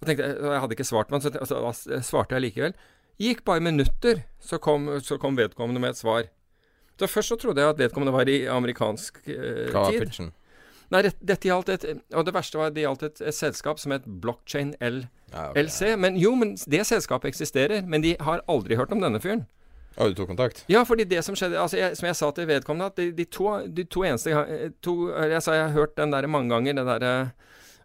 Og tenkte, jeg- hadde ikke svart, men så altså, svarte jeg likevel. Gikk bare minutter, så kom, kom vedkommende med et svar. Så Først så trodde jeg at vedkommende var i amerikansk eh, tid. Nei, dette gjaldt et Og det verste var at det gjaldt et, et selskap som het Blockchain L. Ja, okay. LC. Men jo, men det selskapet eksisterer. Men de har aldri hørt om denne fyren. Og du tok kontakt? Ja, fordi det som skjedde altså jeg, Som jeg sa til vedkommende, at de, de, to, de to eneste eh, to, Jeg sa jeg har hørt den der mange ganger, det derre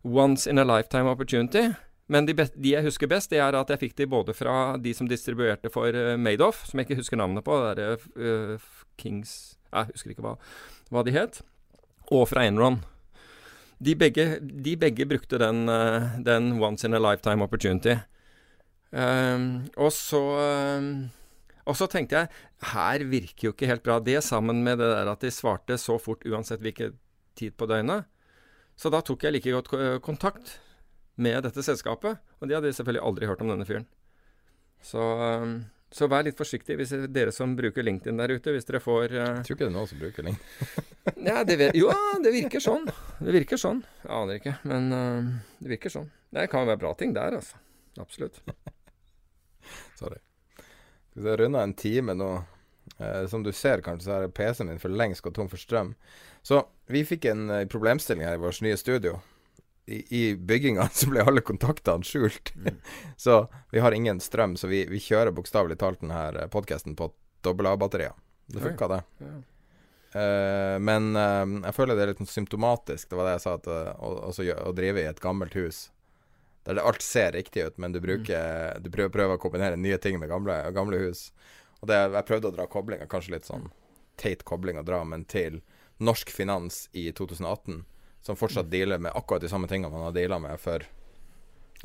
Once in a lifetime opportunity. Men de, de jeg husker best, det er at jeg fikk de både fra de som distribuerte for uh, Madoff, som jeg ikke husker navnet på, det derre uh, Kings Jeg husker ikke hva, hva de het. Og fra Enron. De begge, de begge brukte den, eh, den once in a lifetime opportunity. Ehm, og så ehm, og så tenkte jeg her virker jo ikke helt bra. Det sammen med det der at de svarte så fort uansett hvilken tid på døgnet. Så da tok jeg like godt kontakt med dette selskapet. Og de hadde selvfølgelig aldri hørt om denne fyren. Så, ehm, så vær litt forsiktig hvis dere som bruker LinkedIn der ute. Hvis dere får uh... Jeg tror ikke det er noen som bruker LinkedIn. ja, det vet, jo, det virker sånn. Det virker sånn. Jeg aner ikke, men uh, det virker sånn. Det kan være bra ting der, altså. Absolutt. Sorry. Skal vi se, runda en time nå. Eh, som du ser, kanskje, så har PC-en min for lengst gått tom for strøm. Så vi fikk en uh, problemstilling her i vårt nye studio. I, i bygginga så ble alle kontaktene skjult. så vi har ingen strøm, så vi, vi kjører bokstavelig talt denne podkasten på dobbel A-batterier. Det funka, det. Ja. Uh, men uh, jeg føler det er litt sånn symptomatisk, det var det jeg sa, at, uh, å, å drive i et gammelt hus der det alt ser riktig ut, men du bruker Du prøver, prøver å kombinere nye ting med gamle, gamle hus. Og det, jeg prøvde å dra koblinga, kanskje litt sånn teit kobling å dra, men til norsk finans i 2018, som fortsatt dealer med akkurat de samme tingene man har deala med for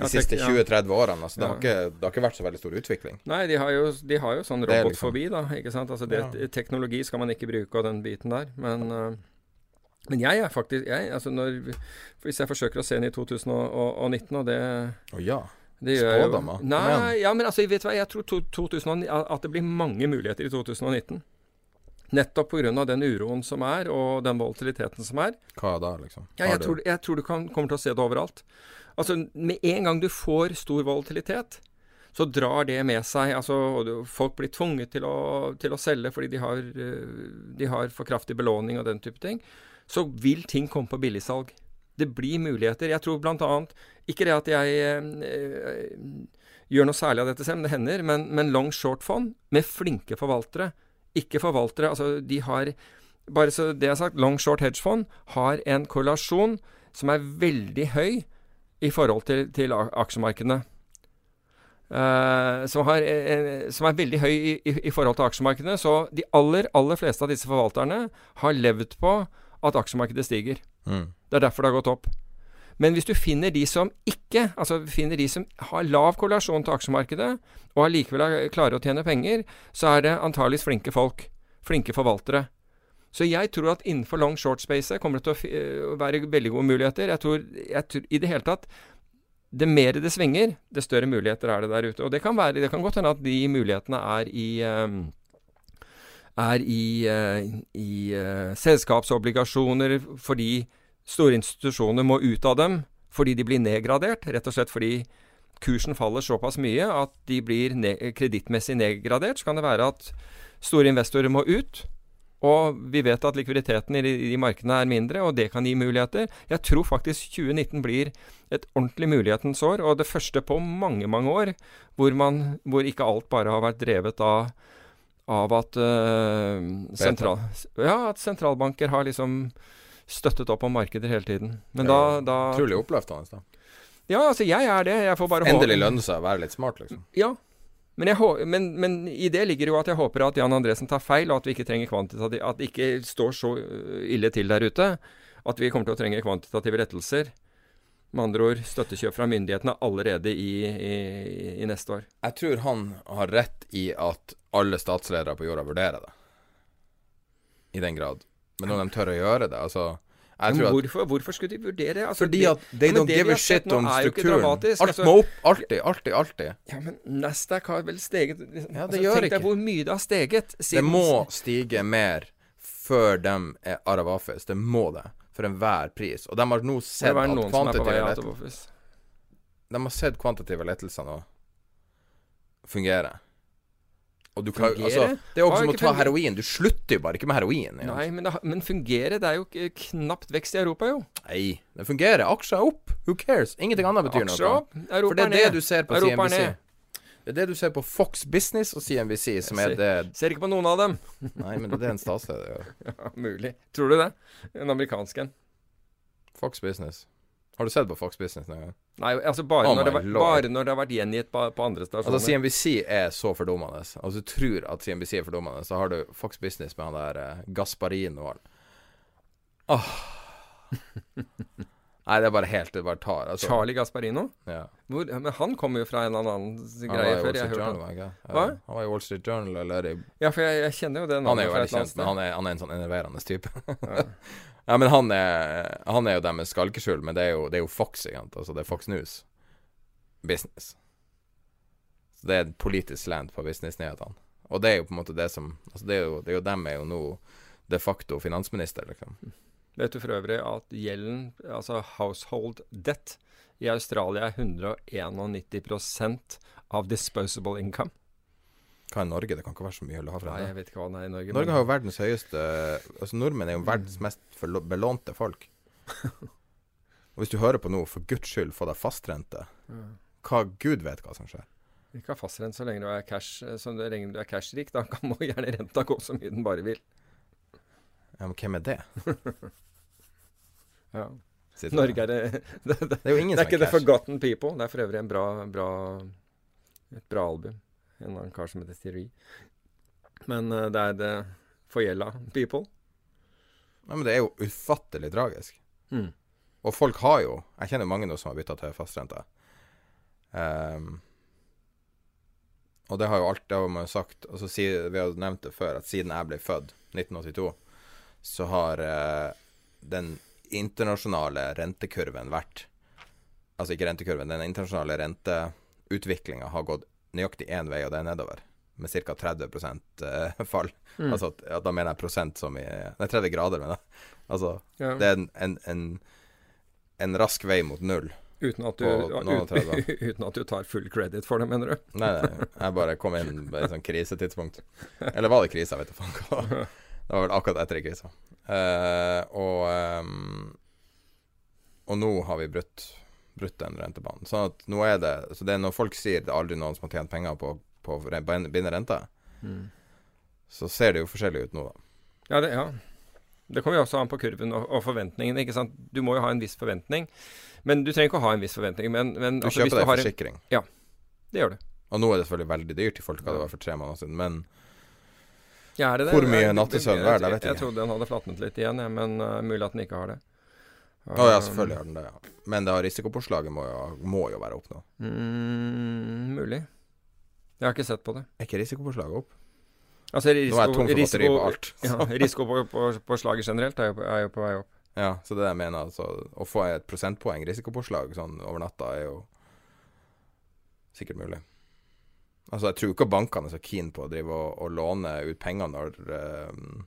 de siste ja. 20-30 årene. Altså, det, har ikke, det har ikke vært så veldig stor utvikling. Nei, de har jo, de har jo sånn robot er robotfobi, da. Ikke sant? Altså det, Ja. Teknologi skal man ikke bruke, og den biten der. Men, eh, men jeg er faktisk jeg, altså når, Hvis jeg forsøker å se inn i 2019, og det oh, ja. Det gjør. Spådommer? Nei, ja, men altså, vet du hva, jeg tror to, 2000, at det blir mange muligheter i 2019. Nettopp pga. den uroen som er, og den volatiliteten som er. Hva da, liksom? Ja, jeg, tror, jeg tror du kan, kommer til å se det overalt. Altså, Med en gang du får stor volatilitet, så drar det med seg altså, Folk blir tvunget til å, til å selge fordi de har, eh, de har for kraftig belåning og den type ting. Så vil ting komme på billigsalg. Det blir muligheter. Jeg tror bl.a. Ikke det at jeg eh, gjør noe særlig av dette selv, men det hender. Men, men long short-fond med flinke forvaltere. Ikke forvaltere. Altså, de har Bare så det er sagt, long short hedgefond har en korrelasjon som er veldig høy i forhold til, til aksjemarkedene. Uh, som, har, uh, som er veldig høy i, i, i forhold til aksjemarkedene. Så de aller, aller fleste av disse forvalterne har levd på at aksjemarkedet stiger. Mm. Det er derfor det har gått opp. Men hvis du finner de som ikke, altså finner de som har lav korrelasjon til aksjemarkedet, og allikevel er- klarer å tjene penger, så er det antageligvis flinke folk. Flinke forvaltere. Så jeg tror at innenfor long short space kommer det til å øh, være veldig gode muligheter. Jeg tror, jeg tror i det hele tatt Det mer det svinger, det større muligheter er det der ute. Og det kan, være, det kan godt hende at de mulighetene er i øhm, er i, i, i eh, selskapsobligasjoner fordi store institusjoner må ut av dem fordi de blir nedgradert. Rett og slett fordi kursen faller såpass mye at de blir ne kredittmessig nedgradert. Så kan det være at store investorer må ut. Og vi vet at likviditeten i de, de markedene er mindre, og det kan gi muligheter. Jeg tror faktisk 2019 blir et ordentlig mulighetens år, og det første på mange, mange år hvor, man, hvor ikke alt bare har vært drevet av av at, uh, sentral, ja, at sentralbanker har liksom støttet opp om markeder hele tiden. Men da, da Utrolig oppløftende. da. Ja, altså jeg er det. Jeg får bare Endelig håpe- lønner seg å være litt smart, liksom. Ja. Men, jeg, men, men i det ligger jo at jeg håper at Jan Andresen tar feil, og at vi ikke trenger kvantitativ At det ikke står så øh, ille til der ute. At vi kommer til å trenge kvantitative rettelser. Med andre ord støttekjøp fra myndighetene allerede i, i, i neste år. Jeg tror han har rett i at alle statsledere på jorda vurderer det. I den grad. Men når de tør å gjøre det, altså hvorfor, hvorfor skulle de vurdere? Altså, Fordi at they don't det give a shit om strukturen. Alt Altså- må opp. Alltid, alltid, alltid. Ja, men Nasdaq har vel steget liksom, Ja, det gjør Tenk deg hvor mye det har steget. Det må stige mer før de er Aravafis. Det må det. For enhver pris. Og de har nå sett at kvantitative lettelser. De har sett kvantitative lettelser nå fungere. Og du kan, altså, det er jo Har som å ta heroin. Du slutter jo bare ikke med heroin. ikke? Nei, men, det, men fungerer? Det er jo knapt vekst i Europa, jo. Nei, det fungerer. Aksjer er opp. Who cares? Ingenting annet betyr Aksjer noe. opp, Europa For det er det ned. du ser på Europa CNBC. Det er det du ser på Fox Business og CNBC, som er det Ser ikke på noen av dem. Nei, men det er en statsleder. Ja, mulig. Tror du det? En amerikansk en. Fox Business. Har du sett på Fox Business noen gang? Nei, altså bare, Oh når det bare når det har vært gjengitt på, på andre stasjoner. Altså, CNBC er så fordummende. Altså, du tror at CNBC er fordummende, så har du Fox Business med han der eh, Gasparin og alt. Åh. Nei, det er bare helt Det bare tar. Altså. Charlie Gasparino? Ja. Hvor, men han kommer jo fra en eller annen greie før. Jeg var han ikke? Hva? Han var i Wall Street Journal, eller i Ja, for jeg, jeg kjenner jo det Han er jo veldig kjent, men han er, han er en sånn enerverende type. ja, men han er, han er jo deres skalkeskjul, men det er jo, det er jo Fox, egentlig. Altså, det er Fox News. Business. Så det er et politisk slant på businessnyhetene. Og det er jo på en måte det som Altså, det er jo, det er jo dem er jo nå de facto finansminister, liksom. Vet du for øvrig at gjelden, altså household debt, i Australia er 191% av disposable income? Hva er Norge? Det kan ikke være så mye å ha fra Nei, jeg vet ikke hva det er i Norge. Norge men- har jo verdens høyeste Altså, nordmenn er jo verdens mest belånte folk. Og hvis du hører på nå, for guds skyld, få deg fastrente. Hva Gud vet hva som skjer. Ikke ha fastrente så lenge du er cash Så lenge du er cashrik. Da kan må gjerne renta gå så mye den bare vil. Ja, men hvem er det? Ja. Norge er det Det, det, Det er jo ingen det er som ikke er The. Forgotten People. Det er for øvrig en bra, bra et bra album. En annen kar som heter Thierry. Men uh, det er The Forgjelda People. Nei, men det er jo ufattelig tragisk. Mm. Og folk har jo Jeg kjenner mange nå som har bytta til fastrente. Um, og det har jo alt det har man sagt altså, Vi har nevnt det før, at siden jeg ble født, 1982, så har uh, den internasjonale rentekurven vært Altså ikke rentekurven, den internasjonale renteutviklinga har gått nøyaktig én vei, og det er nedover. Med ca. 30 uh, fall. Mm. Altså, ja, da mener jeg prosent som i Nei, 30 grader, mener jeg. Altså, ja. det er en, en, en, en rask vei mot null. Uten at, du, ut, uten at, du, tar full credit for det, mener du? nei, nei, jeg bare kom inn på et sånt krisetidspunkt. Eller var det krise? Jeg vet da faen hva. Det var vel akkurat etter krisa. Uh, og, um, og nå har vi brutt, brutt den rentebanen. Sånn at nå er det Så det er når folk sier det er aldri noen som har tjent penger på, på å binde rente, mm. så ser det jo forskjellig ut nå, da. Ja, det, ja. det kommer jo også an på kurven og, og forventningene. ikke sant? Du må jo ha en viss forventning. Men du trenger ikke å ha en viss forventning. Men, men, du altså, kjøper deg forsikring. En, ja, det gjør du. Og nå er det selvfølgelig veldig dyrt i folk hva det var for tre måneder siden, men ja, det det? Hvor mye nattesøvn er det? Jeg, jeg, jeg trodde den hadde flatnet litt igjen, ja, men uh, mulig at den ikke har det. Å uh, ja, selvfølgelig har den det, ja. Men det risikopåslaget må, må, jo være opp nå. Mm, mulig. Jeg har ikke sett på det. Er ikke risikopåslaget opp? Altså, risiko, nå er jeg tom for batteri på alt. ja, risiko på, på, på, slaget generelt er jo, er jo på vei opp. Ja, så det er det jeg mener. Altså, å få et prosentpoeng risikopåslag sånn over natta er jo sikkert mulig. Altså, jeg tror ikke bankene er så keen på å drive og, og låne ut penger når uh,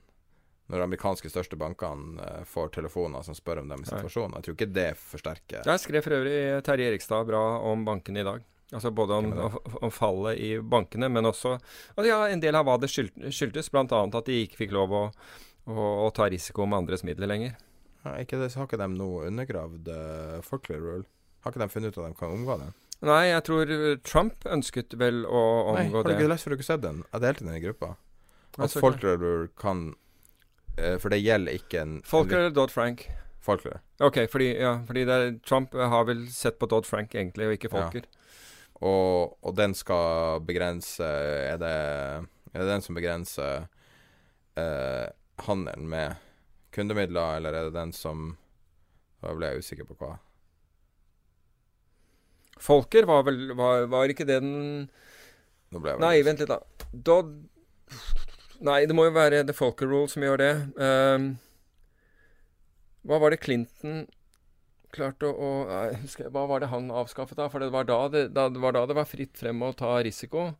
når de amerikanske største bankene uh, får telefoner som spør om dem i situasjonen. Jeg tror ikke det forsterker Jeg skrev for øvrig Terje Erikstad bra om bankene i dag. Altså Både om, om, fallet i bankene, men også altså ja, en del av hva det skyldtes. Bl.a. at de ikke fikk lov å, å, å ta risiko med andres midler lenger. Ja, ikke det, så har ikke de nå undergravd uh, Folklore Rule? Har ikke de funnet ut at de kan omgå det? Nei, jeg tror Trump ønsket vel å omgå det. Nei, har du ikke lest for du ikke sett den? Jeg delte den i gruppa. At altså, Folklore kan uh, For det gjelder ikke en Folklore eller Dodd-Frank? Folklore. Ok, fordi, ja, fordi er, Trump har vel sett på Dodd-Frank egentlig, og ikke Folker. Ja. Og, og, den skal begrense Er det, er det den som begrenser uh, handelen med kundemidler, eller er det den som Da ble jeg usikker på hva. Folker var vel Var, var ikke det den Nei, vent litt, da. Dodd Nei, det må jo være The Folker Rule som gjør det. Um, hva var det Clinton klarte å, å husker, Hva var det han avskaffet, da? For det var da det, da, det var, da det var fritt frem å ta risiko.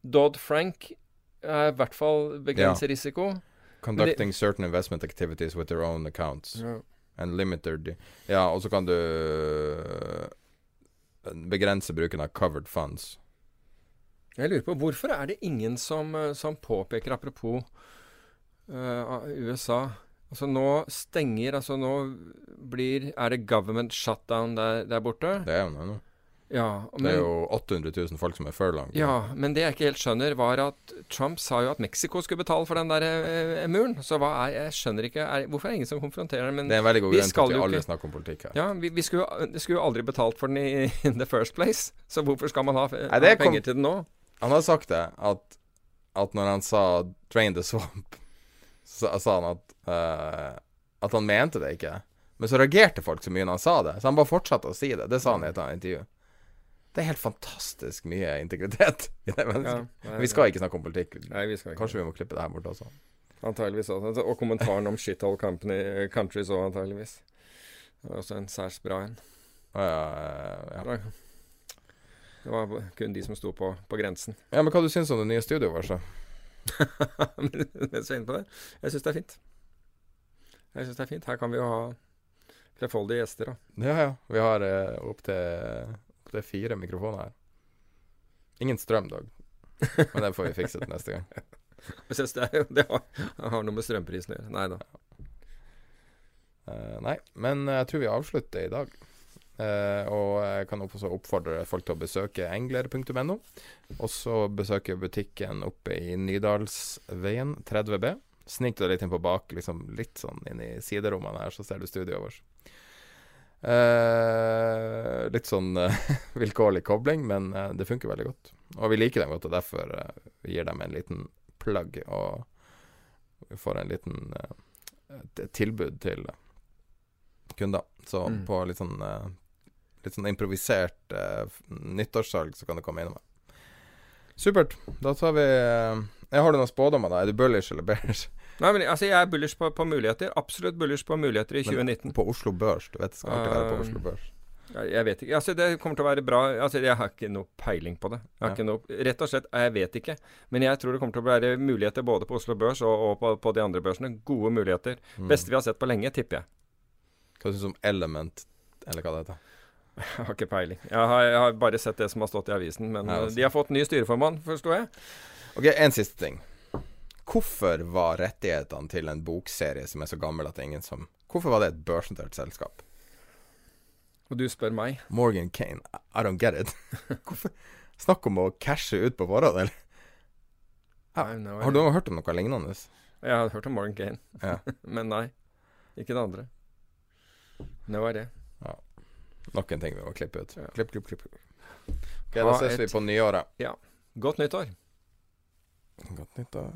Dodd-Frank er i hvert fall begrenser ja. risiko. Conducting certain investment activities with their own accounts. Ja. And limited Ja, og så kan du begrense bruken av covered funds. Jeg lurer på hvorfor er det ingen som, uh, som påpeker, apropos uh, USA Altså nå stenger Altså nå blir Er det government shutdown der, der borte? Det er jo noe. Ja, men, det er jo 800 000 folk som er furlong. Ja, men det jeg ikke helt skjønner, var at Trump sa jo at Mexico skulle betale for den der eh, muren. Så hva er Jeg skjønner ikke er, Hvorfor er det ingen som konfronterer den? Det er en veldig god grunn til at vi alle snakker om politikk her. Ja, vi, vi skulle, skulle, jo aldri betalt for den i in the first place. Så hvorfor skal man ha, Nei, ha penger kom, til den nå? Han har sagt det, at, at når han sa 'drain the swamp', så sa han at, uh, at han mente det ikke. Men så reagerte folk så mye når han sa det, så han bare fortsatte å si det. Det sa han i et annet intervju. Det er helt fantastisk mye integritet i det mennesket. Ja, vi skal ikke snakke om politikk. Nei, vi skal ikke. Kanskje vi må klippe det her bort også. Antageligvis også. Og kommentaren om shithole company, countries òg, antageligvis. Det var også en særs bra en. Ja, ja, Det var kun de som sto på, på grensen. Ja, Men hva du syns om det nye studioet? Mens jeg er inne på det. Jeg syns det er fint. Jeg syns det er fint. Her kan vi jo ha flerfoldige gjester, da. Ja, ja. Vi har eh, opptil det er fire mikrofoner her. Ingen strøm, Dag. Men det får vi fikset neste gang. Synes det, er, det har, har, noe med strømprisen å gjøre. Nei da. Uh, nei, men jeg tror vi avslutter i dag. Uh, og jeg kan også oppfordre folk til å besøke engler.no. Og så besøke butikken oppe i Nydalsveien 30B. Snik deg litt inn på bak, liksom litt sånn inn i siderommene her, så ser du studioet vårt. Uh, litt sånn uh, vilkårlig kobling, men uh, det funker veldig godt. Og vi liker dem godt, og derfor vi gir dem en liten plugg. Og vi får en liten tilbud til kunder. Så Mm. på litt sånn Litt sånn improvisert nyttårssalg så kan du komme innom. Supert. Da tar vi eh, Har du noen spådommer, da? Er du bullish eller bearish? Nei, men altså, jeg er bullish på, på muligheter. Absolutt bullish på muligheter i 2019. Men På Oslo Børs. Du vet skal alltid være på Um, Oslo Børs. Jeg, vet ikke. Altså, det kommer til å være bra. Altså, jeg har ikke noe peiling på det. Ja. ikke noe, rett og slett, jeg vet ikke. Men jeg tror det kommer til å være muligheter både på Oslo Børs og, og på, på de andre børsene. Gode muligheter. Mm. Beste vi har sett på lenge, tipper jeg. Hva syns du om Element, eller hva det heter? Jeg har ikke peiling. Jeg har, jeg har bare sett det som har stått i avisen. Men altså. de har fått ny styreformann, forstår jeg. Ok, en siste ting. Hvorfor var rettighetene til en bokserie som er så gammel at det er ingen som Hvorfor var det et børsnotert selskap? Og du spør meg. Morgan Kane, I don't get it. Hvorfor? Snakk om å cashe ut på forhånd, eller? Ja, no Har du hørt om noe lignende? Jeg har hørt om Morgan Kane, Ja. men nei. Ikke det andre. Det var det. Nok en ting vi må klippe ut. Ja. Klipp, klipp, klipp. Ok, Da ses et- vi på nyåret. Godt nyttår. Godt nyttår.